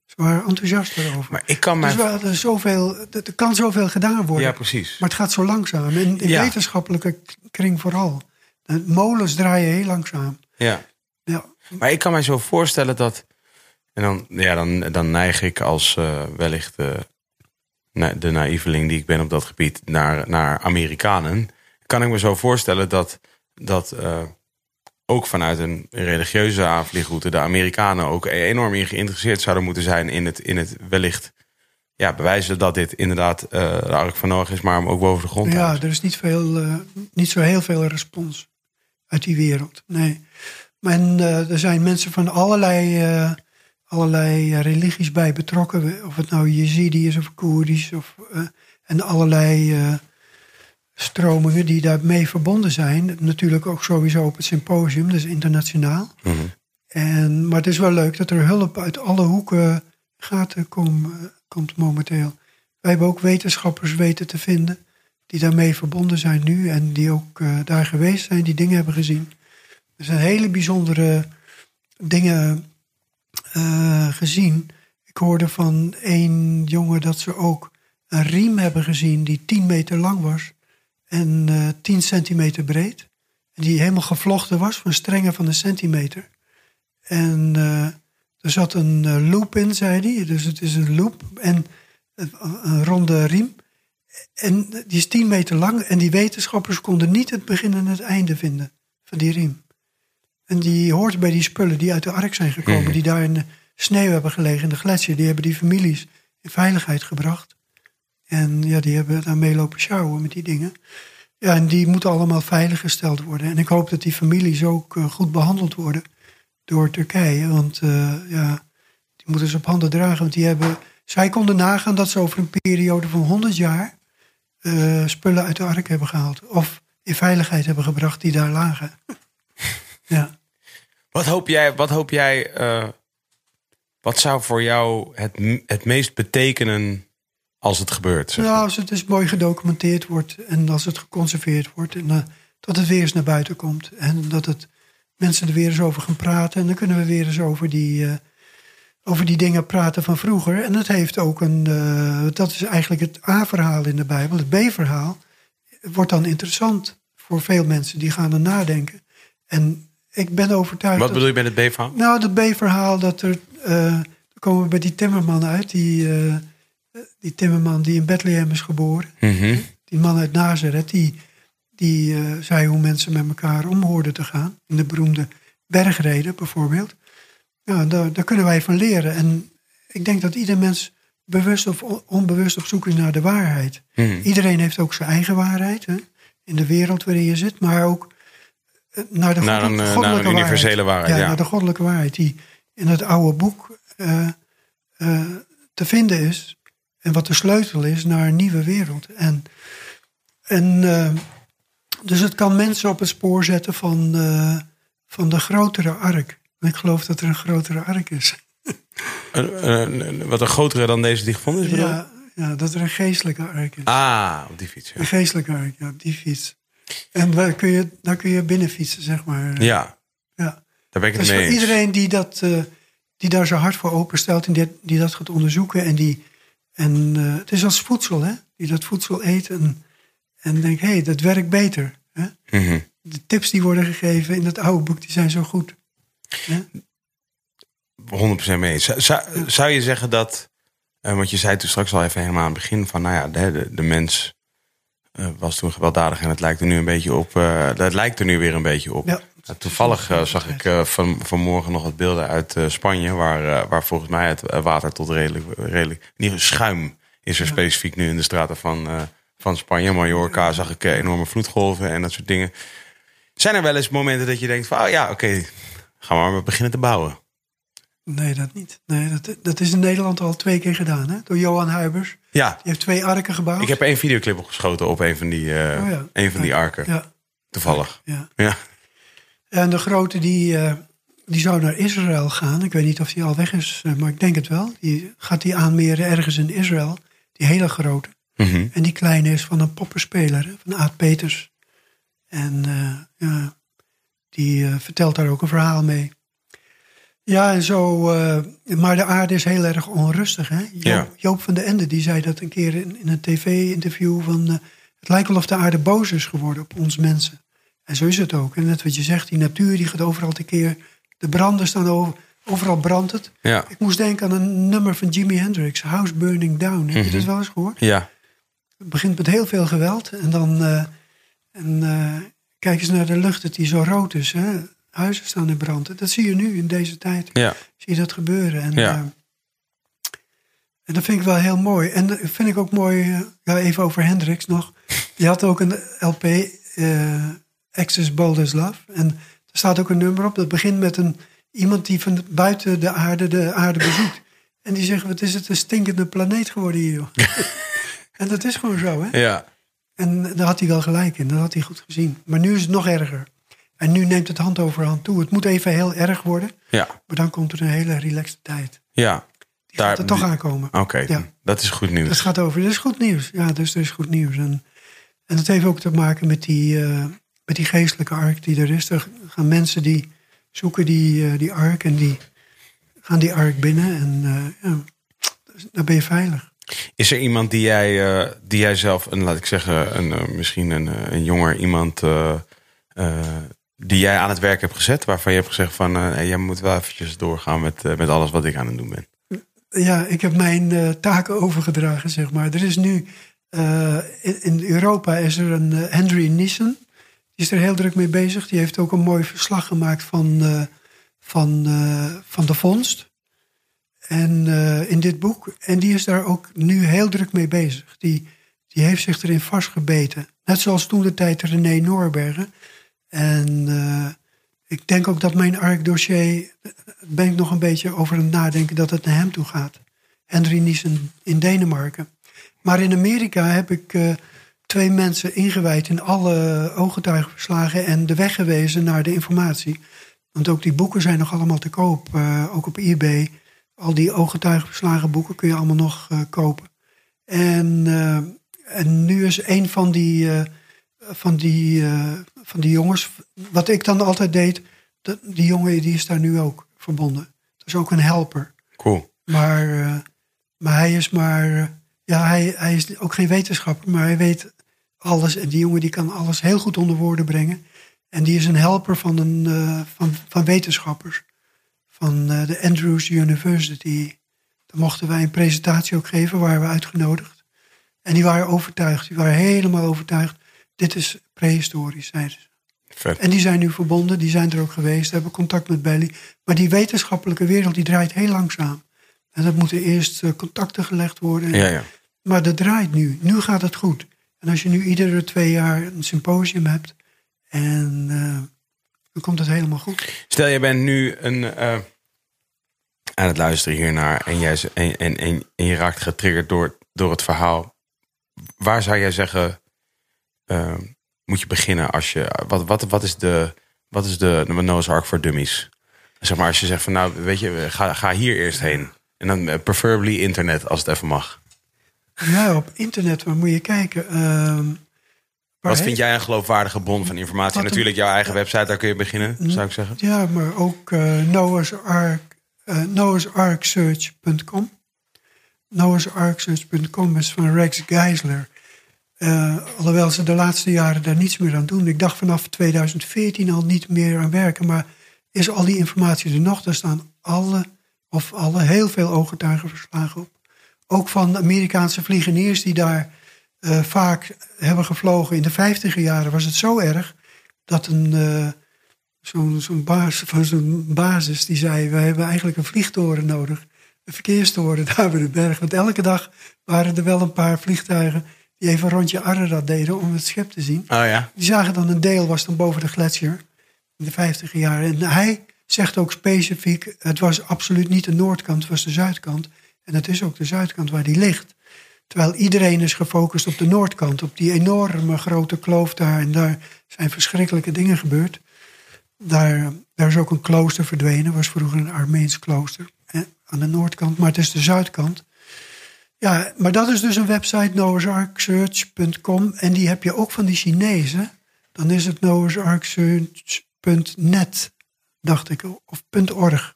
ze waren enthousiast erover. Maar ik kan mij... Dus we hadden zoveel, er kan zoveel gedaan worden. Ja, precies. Maar het gaat zo langzaam. In Ja. wetenschappelijke kring vooral. De molens draaien heel langzaam. Ja. Ja, Maar ik kan mij zo voorstellen dat. En dan, ja, dan, dan neig ik als eh, wellicht eh, de naïveling die ik ben op dat gebied naar, naar Amerikanen. Kan ik me zo voorstellen dat, dat eh, ook vanuit een religieuze aanvliegroute de Amerikanen ook enorm in geïnteresseerd zouden moeten zijn in het, in het wellicht ja, bewijzen dat dit inderdaad eh, de Ark van Noach is, maar hem ook boven de grond Ja, houdt. er is niet, veel, eh, niet zo heel veel respons uit die wereld. Nee. Maar en, er zijn mensen van allerlei, allerlei religies bij betrokken. Of het nou Jezidi is of Koerdisch. Of, en allerlei stromingen die daarmee verbonden zijn. Natuurlijk ook sowieso op het symposium, dus internationaal. En, maar het is wel leuk dat er hulp uit alle hoeken gaten kom, komt momenteel. Wij hebben ook wetenschappers weten te vinden die daarmee verbonden zijn nu en die ook eh, daar geweest zijn, die dingen hebben gezien. Er zijn hele bijzondere dingen eh, gezien. Ik hoorde van één jongen dat ze ook een riem hebben gezien die 10 meter lang was en eh 10 centimeter breed. En die helemaal gevlochten was van strengen van een centimeter. En eh, er zat een eh, loop in, zei hij. Dus het is een loop en een, ronde riem. En die is 10 meter lang. En die wetenschappers konden niet het begin en het einde vinden van die riem. En die hoort bij die spullen die uit de ark zijn gekomen. Die daar in de sneeuw hebben gelegen, in de gletsjer. Die hebben die families in veiligheid gebracht. En ja, die hebben daarmee lopen sjouwen met die dingen. Ja, en die moeten allemaal veiliggesteld worden. En ik hoop dat die families ook eh, goed behandeld worden door Turkije. Want eh, ja, die moeten ze op handen dragen. Want die hebben, zij konden nagaan dat ze over een periode van 100 jaar eh, spullen uit de ark hebben gehaald. Of in veiligheid hebben gebracht die daar lagen. ja. Wat hoop jij, wat hoop jij, wat zou voor jou het, het meest betekenen als het gebeurt? zeg Nou, als het dus mooi gedocumenteerd wordt en als het geconserveerd wordt en eh, dat het weer eens naar buiten komt en dat het mensen er weer eens over gaan praten en dan kunnen we weer eens over die, eh, over die dingen praten van vroeger. En het heeft ook een, eh, dat is eigenlijk het A-verhaal in de Bijbel, het B-verhaal wordt dan interessant voor veel mensen die gaan er nadenken. En ik ben overtuigd. Wat dat- bedoel je met het B-verhaal? nou, dat B-verhaal dat er. dan komen we bij die Timmerman uit. Die, die Timmerman die in Bethlehem is geboren. Mhm. Die man uit Nazareth. Die, die eh, zei hoe mensen met elkaar om hoorden te gaan. In de beroemde bergreden bijvoorbeeld. Ja, daar, daar kunnen wij van leren. En ik denk dat ieder mens bewust of on- onbewust op zoek is naar de waarheid. Mhm. Iedereen heeft ook zijn eigen waarheid. Hè? In de wereld waarin je zit. Maar ook eh, naar de Naar een, eh, naar goddelijke een universele waarheid, ja. naar de goddelijke waarheid die in het oude boek te vinden is. En wat de sleutel is naar een nieuwe wereld. En, en eh, dus het kan mensen op het spoor zetten van, eh, van de grotere ark. En ik geloof dat er een grotere ark is. Een- wat een grotere dan deze die gevonden is, bedoel? Ja, ja, dat er een geestelijke ark is. Ah, op die fiets. Ja. Een geestelijke ark, ja, die fiets. En daar kun je, daar kun je binnen fietsen, zeg maar. ja, ja. daar ben ik het Dus mee voor eens. iedereen die, dat, eh, die daar zijn hart voor openstelt en die, die dat gaat onderzoeken. En, die, en eh, het is als voedsel, hè? Die dat voedsel eet en, en denkt, hé, hey, dat werkt beter. Hè? Mhm. De tips die worden gegeven in het oude boek, die zijn zo goed. Hè? 100% mee. Zou- je zeggen dat, eh, want je zei toen straks al even helemaal aan het begin van, nou ja, de, de, de mens eh, was toen gewelddadig en het lijkt er nu een beetje op, het lijkt er nu weer een beetje op. Ja. Toevallig eh, zag ik eh, van, vanmorgen nog wat beelden uit eh, Spanje, waar, waar volgens mij het water tot redelijk, redelijk niet schuim is er specifiek nu in de straten van, van Spanje. Mallorca zag ik enorme vloedgolven en dat soort dingen. Zijn er wel eens momenten dat je denkt van, oh ja, oké, gaan we maar beginnen te bouwen. Nee, dat niet. Nee, dat, dat is in Nederland al twee keer gedaan, hè? Door Johan Huibers. Ja, Die heeft twee arken gebouwd. Ik heb één videoclip opgeschoten op een van die, eh, Oh ja. een van die arken. Ja, Toevallig. ja. Ja. En de grote die, eh, die zou naar Israël gaan. Ik weet niet of die al weg is, eh, maar ik denk het wel. Die gaat die aanmeren ergens in Israël. Die hele grote. Mhm. En die kleine is van een poppenspeler, van Aad Peters. En eh, ja, die vertelt daar ook een verhaal mee. Ja, en zo. maar de aarde is heel erg onrustig. Hè? Joop, Ja. Joop van de Ende die zei dat een keer in, in een tv-interview. van Het lijkt wel of de aarde boos is geworden op ons mensen. En zo is het ook. En net wat je zegt, die natuur die gaat overal tekeer. De branden staan over, overal brandt het. Ja. Ik moest denken aan een nummer van Jimi Hendrix, House Burning Down. Heb je dat wel eens gehoord? Ja. Het begint met heel veel geweld. En dan eh, en, eh, kijk eens naar de lucht dat die zo rood is. Hè? Huizen staan in brand. Dat zie je nu in deze tijd. Ja. Zie je dat gebeuren. En, Ja. eh, en dat vind ik wel heel mooi. En dat vind ik ook mooi, ja, even over Hendrix nog. Die had ook een LP, Access Bold as Love. En er staat ook een nummer op. Dat begint met een, iemand die van buiten de aarde de aarde bezoekt. En die zeggen, wat is het een stinkende planeet geworden hier, joh. en dat is gewoon zo, hè? Ja. En daar had hij wel gelijk in, dat had hij goed gezien. Maar nu is het nog erger. En nu neemt het hand over hand toe. Het moet even heel erg worden, Ja. maar dan komt er een hele relaxte tijd. Ja. Die gaat er toch aankomen. Oké, Ja. dat is goed nieuws. Dat gaat over. Dat is goed nieuws. Ja, dus er is goed nieuws. En, en dat heeft ook te maken met die, eh, met die geestelijke ark die er is. Er gaan mensen die zoeken die, eh, die ark en die gaan die ark binnen. En eh, ja, dus daar ben je veilig. Is er iemand die jij, eh, die jij zelf, een, laat ik zeggen, een, misschien een, een jonger iemand, die jij aan het werk hebt gezet, waarvan je hebt gezegd van, hey, jij moet wel eventjes doorgaan met, met alles wat ik aan het doen ben. Ja, ik heb mijn taken overgedragen, zeg maar. Er is nu, in, in Europa is er een Henry Nissen. Die is er heel druk mee bezig. Die heeft ook een mooi verslag gemaakt van, eh, van, eh, van de vondst. En eh, in dit boek. En die is daar ook nu heel druk mee bezig. Die, die heeft zich erin vastgebeten. Net zoals toen de tijd René Noorbergen. En ik denk ook dat mijn ARC-dossier, ben ik nog een beetje over aan het nadenken dat het naar hem toe gaat. Henry Niesen in Denemarken. Maar in Amerika heb ik twee mensen ingewijd in alle ooggetuigenverslagen en de weg gewezen naar de informatie. Want ook die boeken zijn nog allemaal te koop, eh, ook op eBay. Al die ooggetuigenverslagen boeken kun je allemaal nog eh, kopen. En, eh, en nu is een van die, van, die, van die jongens, wat ik dan altijd deed, dat, die jongen die is daar nu ook verbonden. Dat is ook een helper. Cool. Maar, maar hij is maar, ja, hij, hij is ook geen wetenschapper, maar hij weet alles. En die jongen die kan alles heel goed onder woorden brengen. En die is een helper van, een, eh, van, van wetenschappers. Van eh, de Andrews University. Daar mochten wij een presentatie ook geven, waren we uitgenodigd. En die waren overtuigd, die waren helemaal overtuigd. Dit is prehistorisch, zeiden ze. Vet. En die zijn nu verbonden, die zijn er ook geweest, hebben contact met Belly. Maar die wetenschappelijke wereld die draait heel langzaam. En dat moeten eerst eh, contacten gelegd worden. Ja, ja. Maar dat draait nu. Nu gaat het goed. En als je nu iedere twee jaar een symposium hebt, en eh, dan komt het helemaal goed. Stel, je bent nu een, eh, aan het luisteren hiernaar en, jij, en, en, en, je raakt getriggerd door, door het verhaal. Waar zou jij zeggen, eh, moet je beginnen als je, wat, wat, wat is de, wat is de, de Ark voor dummies? Zeg maar als je zegt van nou, weet je, ga, ga hier eerst heen. En dan preferably internet, als het even mag. Ja, op internet, waar moet je kijken? Ehm, Wat vind jij een geloofwaardige bron van informatie? Natuurlijk jouw eigen website, daar kun je beginnen, zou ik zeggen. Ja, maar ook eh Noah's Ark, eh, noahsarksearch.com. Noahsarksearch.com is van Rex Geisler. Eh, alhoewel ze de laatste jaren daar niets meer aan doen. Ik dacht vanaf 2014 al niet meer aan werken. Maar is al die informatie er nog? Daar staan alle, of alle, heel veel ooggetuigenverslagen op. Ook van Amerikaanse vliegeniers die daar eh, vaak hebben gevlogen. In de vijftiger jaren was het zo erg dat een... eh, zo'n zo'n baas van zo'n basis die zei: We hebben eigenlijk een vliegtoren nodig. Een verkeerstoren daar bij de berg. Want elke dag waren er wel een paar vliegtuigen die even een rondje Ararat deden om het schip te zien. Oh ja. Die zagen dan een deel, was dan boven de gletsjer in de vijftiger jaren. En hij zegt ook specifiek: Het was absoluut niet de noordkant, het was de zuidkant. En het is ook de zuidkant waar die ligt. Terwijl iedereen is gefocust op de noordkant, op die enorme grote kloof daar. En daar zijn verschrikkelijke dingen gebeurd. Daar, daar is ook een klooster verdwenen. was vroeger een Armeens klooster. Hè, aan de noordkant, maar het is de zuidkant. Ja, maar dat is dus een website, noahsarksearch.com. En die heb je ook van die Chinezen. Dan is het noahsarksearch.net, dacht ik. Of .org.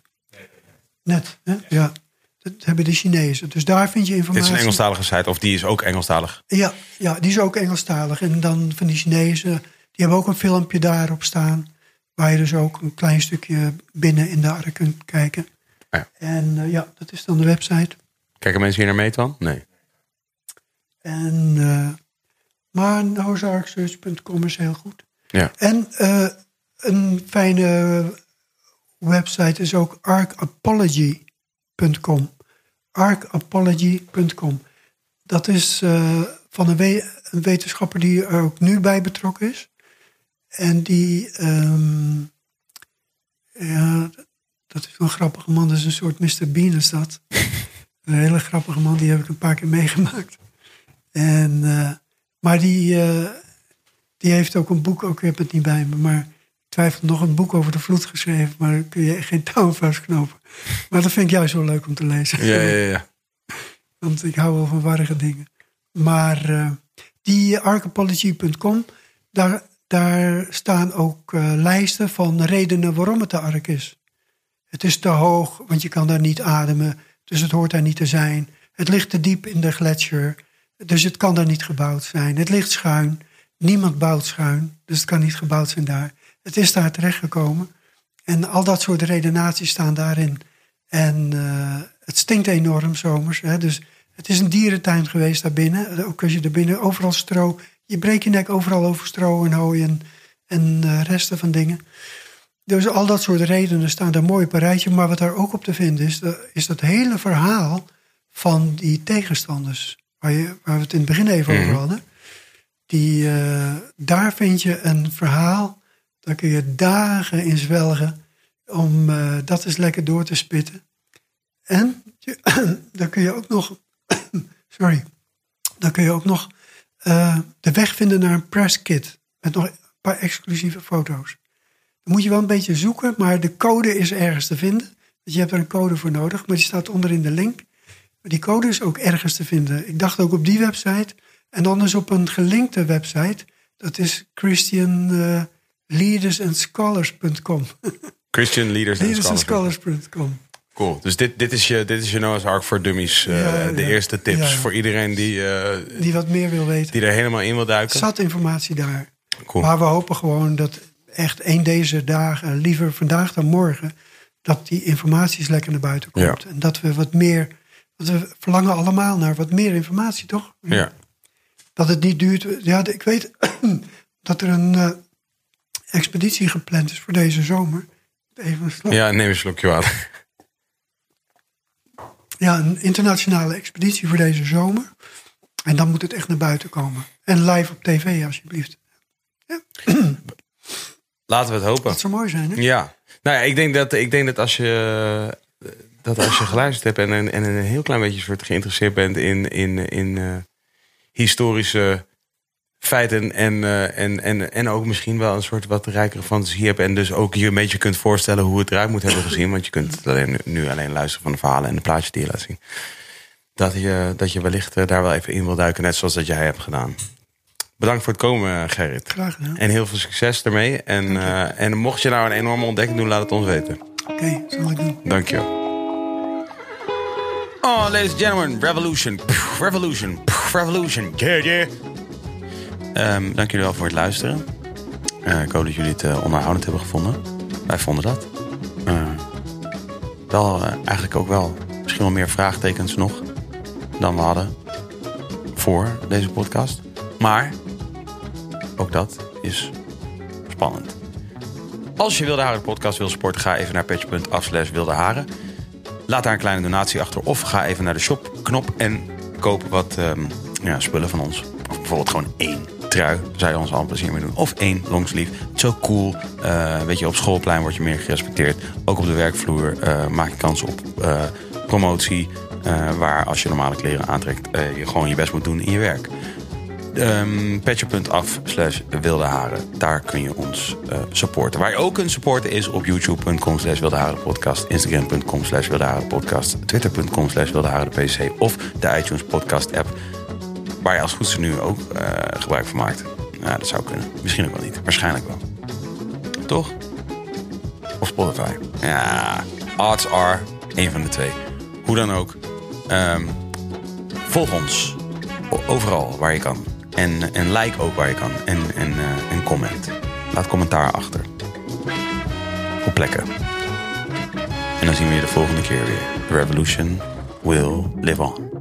Net, hè? ja. Dat hebben de Chinezen. Dus daar vind je Dit informatie. is een Engelstalige site, of die is ook Engelstalig. Ja, ja, die is ook Engelstalig. En dan van die Chinezen, die hebben ook een filmpje daarop staan. Waar je dus ook een klein stukje binnen in de ark kunt kijken. Ja. En eh, ja, dat is dan de website. Kijken mensen hier naar mee dan? Nee. En, eh maar noahsarksearch.com is heel goed. Ja. En eh, een fijne website is ook Arkapology.com. Dat is eh, van een, we- een wetenschapper die er ook nu bij betrokken is. En die, ehm, ja, Dat is wel een grappige man. Dat is een soort Mr. Bean is dat. Een hele grappige man. Die heb ik een paar keer meegemaakt. En, eh, maar die, eh, die heeft ook een boek. Ook ik heb het niet bij me. Maar twijfel nog een boek over de vloed geschreven. Maar kun je geen touw vastknopen. Maar dat vind ik juist wel leuk om te lezen. Ja, ja, ja. Want ik hou wel van warrige dingen. Maar eh, die archipology.com, daar, daar staan ook eh, lijsten van redenen waarom het de ark is. Het is te hoog, want je kan daar niet ademen. Dus het hoort daar niet te zijn. Het ligt te diep in de gletsjer. Dus het kan daar niet gebouwd zijn. Het ligt schuin. Niemand bouwt schuin. Dus het kan niet gebouwd zijn daar. Het is daar terechtgekomen. En al dat soort redenaties staan daarin. En uh, het stinkt enorm zomers. Hè? Dus het is een dierentuin geweest daarbinnen. Ook als je er binnen overal stro. Je breekt je nek overal over stro en hooi en, en uh, resten van dingen. Dus al dat soort redenen staan er mooi op een rijtje. Maar wat daar ook op te vinden is, is dat hele verhaal van die tegenstanders. Waar, je, waar we het in het begin even over hadden. Die, uh, daar vind je een verhaal. Daar kun je dagen in zwelgen. Om uh, dat eens lekker door te spitten. En dan kun je ook nog. sorry. Dan kun je ook nog uh, de weg vinden naar een press kit. Met nog een paar exclusieve foto's. Dan moet je wel een beetje zoeken, maar de code is ergens te vinden. Dus je hebt er een code voor nodig, maar die staat onderin de link. Maar die code is ook ergens te vinden. Ik dacht ook op die website. En dan is op een gelinkte website. Dat is Christian uh, leadersandscholars.com. Christian Leaders, Leaders and Scholars.com. Cool. Dus dit, dit, is je, dit is je Noah's Ark voor Dummies. Uh, Ja, de ja. eerste tips Ja, voor iedereen die, uh, Die wat meer wil weten. die er helemaal in wil duiken. Zat informatie daar. Cool. Maar we hopen gewoon dat echt één deze dagen, liever vandaag dan morgen, dat die informatie lekker naar buiten komt. En dat we wat meer, want we verlangen allemaal naar wat meer informatie, toch? Ja. Dat het niet duurt. Ja, ik weet dat er een uh, expeditie gepland is voor deze zomer. Even een slok. ja, neem een slokje water. Ja, een internationale expeditie voor deze zomer. En dan moet het echt naar buiten komen. En live op tv, alsjeblieft. Laten we het hopen. Dat zou mooi zijn, hè? Ja. Nou ja, ik denk dat, ik denk dat als je dat als je geluisterd hebt en, en, en een heel klein beetje soort geïnteresseerd bent in, in, in uh, historische feiten en, uh, en, en, en ook misschien wel een soort wat rijkere fantasie hebt en dus ook je een beetje kunt voorstellen hoe het eruit moet hebben gezien, want je kunt alleen, nu alleen luisteren van de verhalen en de plaatjes die je laat zien. Dat je, dat je wellicht uh, daar wel even in wil duiken, net zoals dat jij hebt gedaan. Bedankt voor het komen, Gerrit. Graag gedaan. En heel veel succes ermee. En, uh, en mocht je nou een enorme ontdekking doen, laat het ons weten. Oké, okay, zal ik doen. Dank je. Oh, ladies and gentlemen, revolution. Revolution. Revolution. Yeah, yeah. Um, dank jullie wel voor het luisteren. Uh, ik hoop dat jullie het uh, onderhoudend hebben gevonden. Wij vonden dat. Uh, wel, eigenlijk ook wel misschien wel meer vraagtekens nog dan we hadden voor deze podcast. Maar ook dat is spannend. Als je Wilde Haren podcast wil supporten, ga even naar patch.af slash Wilde Haren. Laat daar een kleine donatie achter. Of ga even naar de shopknop en koop wat um, ja, spullen van ons. Bijvoorbeeld gewoon één trui. Zou je ons al plezier mee doen. Of één longsleeve. Zo cool. Uh, weet je, op schoolplein word je meer gerespecteerd. Ook op de werkvloer uh, maak je kans op uh, promotie. Waar als je normale kleren aantrekt, je gewoon je best moet doen in je werk. Um, Patcher.af slash wilde haren. Daar kun je ons supporten. Waar je ook kunt supporten is op youtube.com slash wilde podcast. Instagram.com slash wilde podcast. Twitter.com slash wilde. Of de iTunes podcast app. Waar je als goed nu ook uh, gebruik van maakt. Nou, dat zou kunnen. Misschien ook wel niet. Waarschijnlijk wel. Toch? Of Spotify. Ja, odds are een van de twee. Hoe dan ook. Um, volg ons. Overal waar je kan. En, en like ook waar je kan. En, en, uh, en comment. Laat commentaar achter. Op plekken. En dan zien we je de volgende keer weer. The revolution will live on.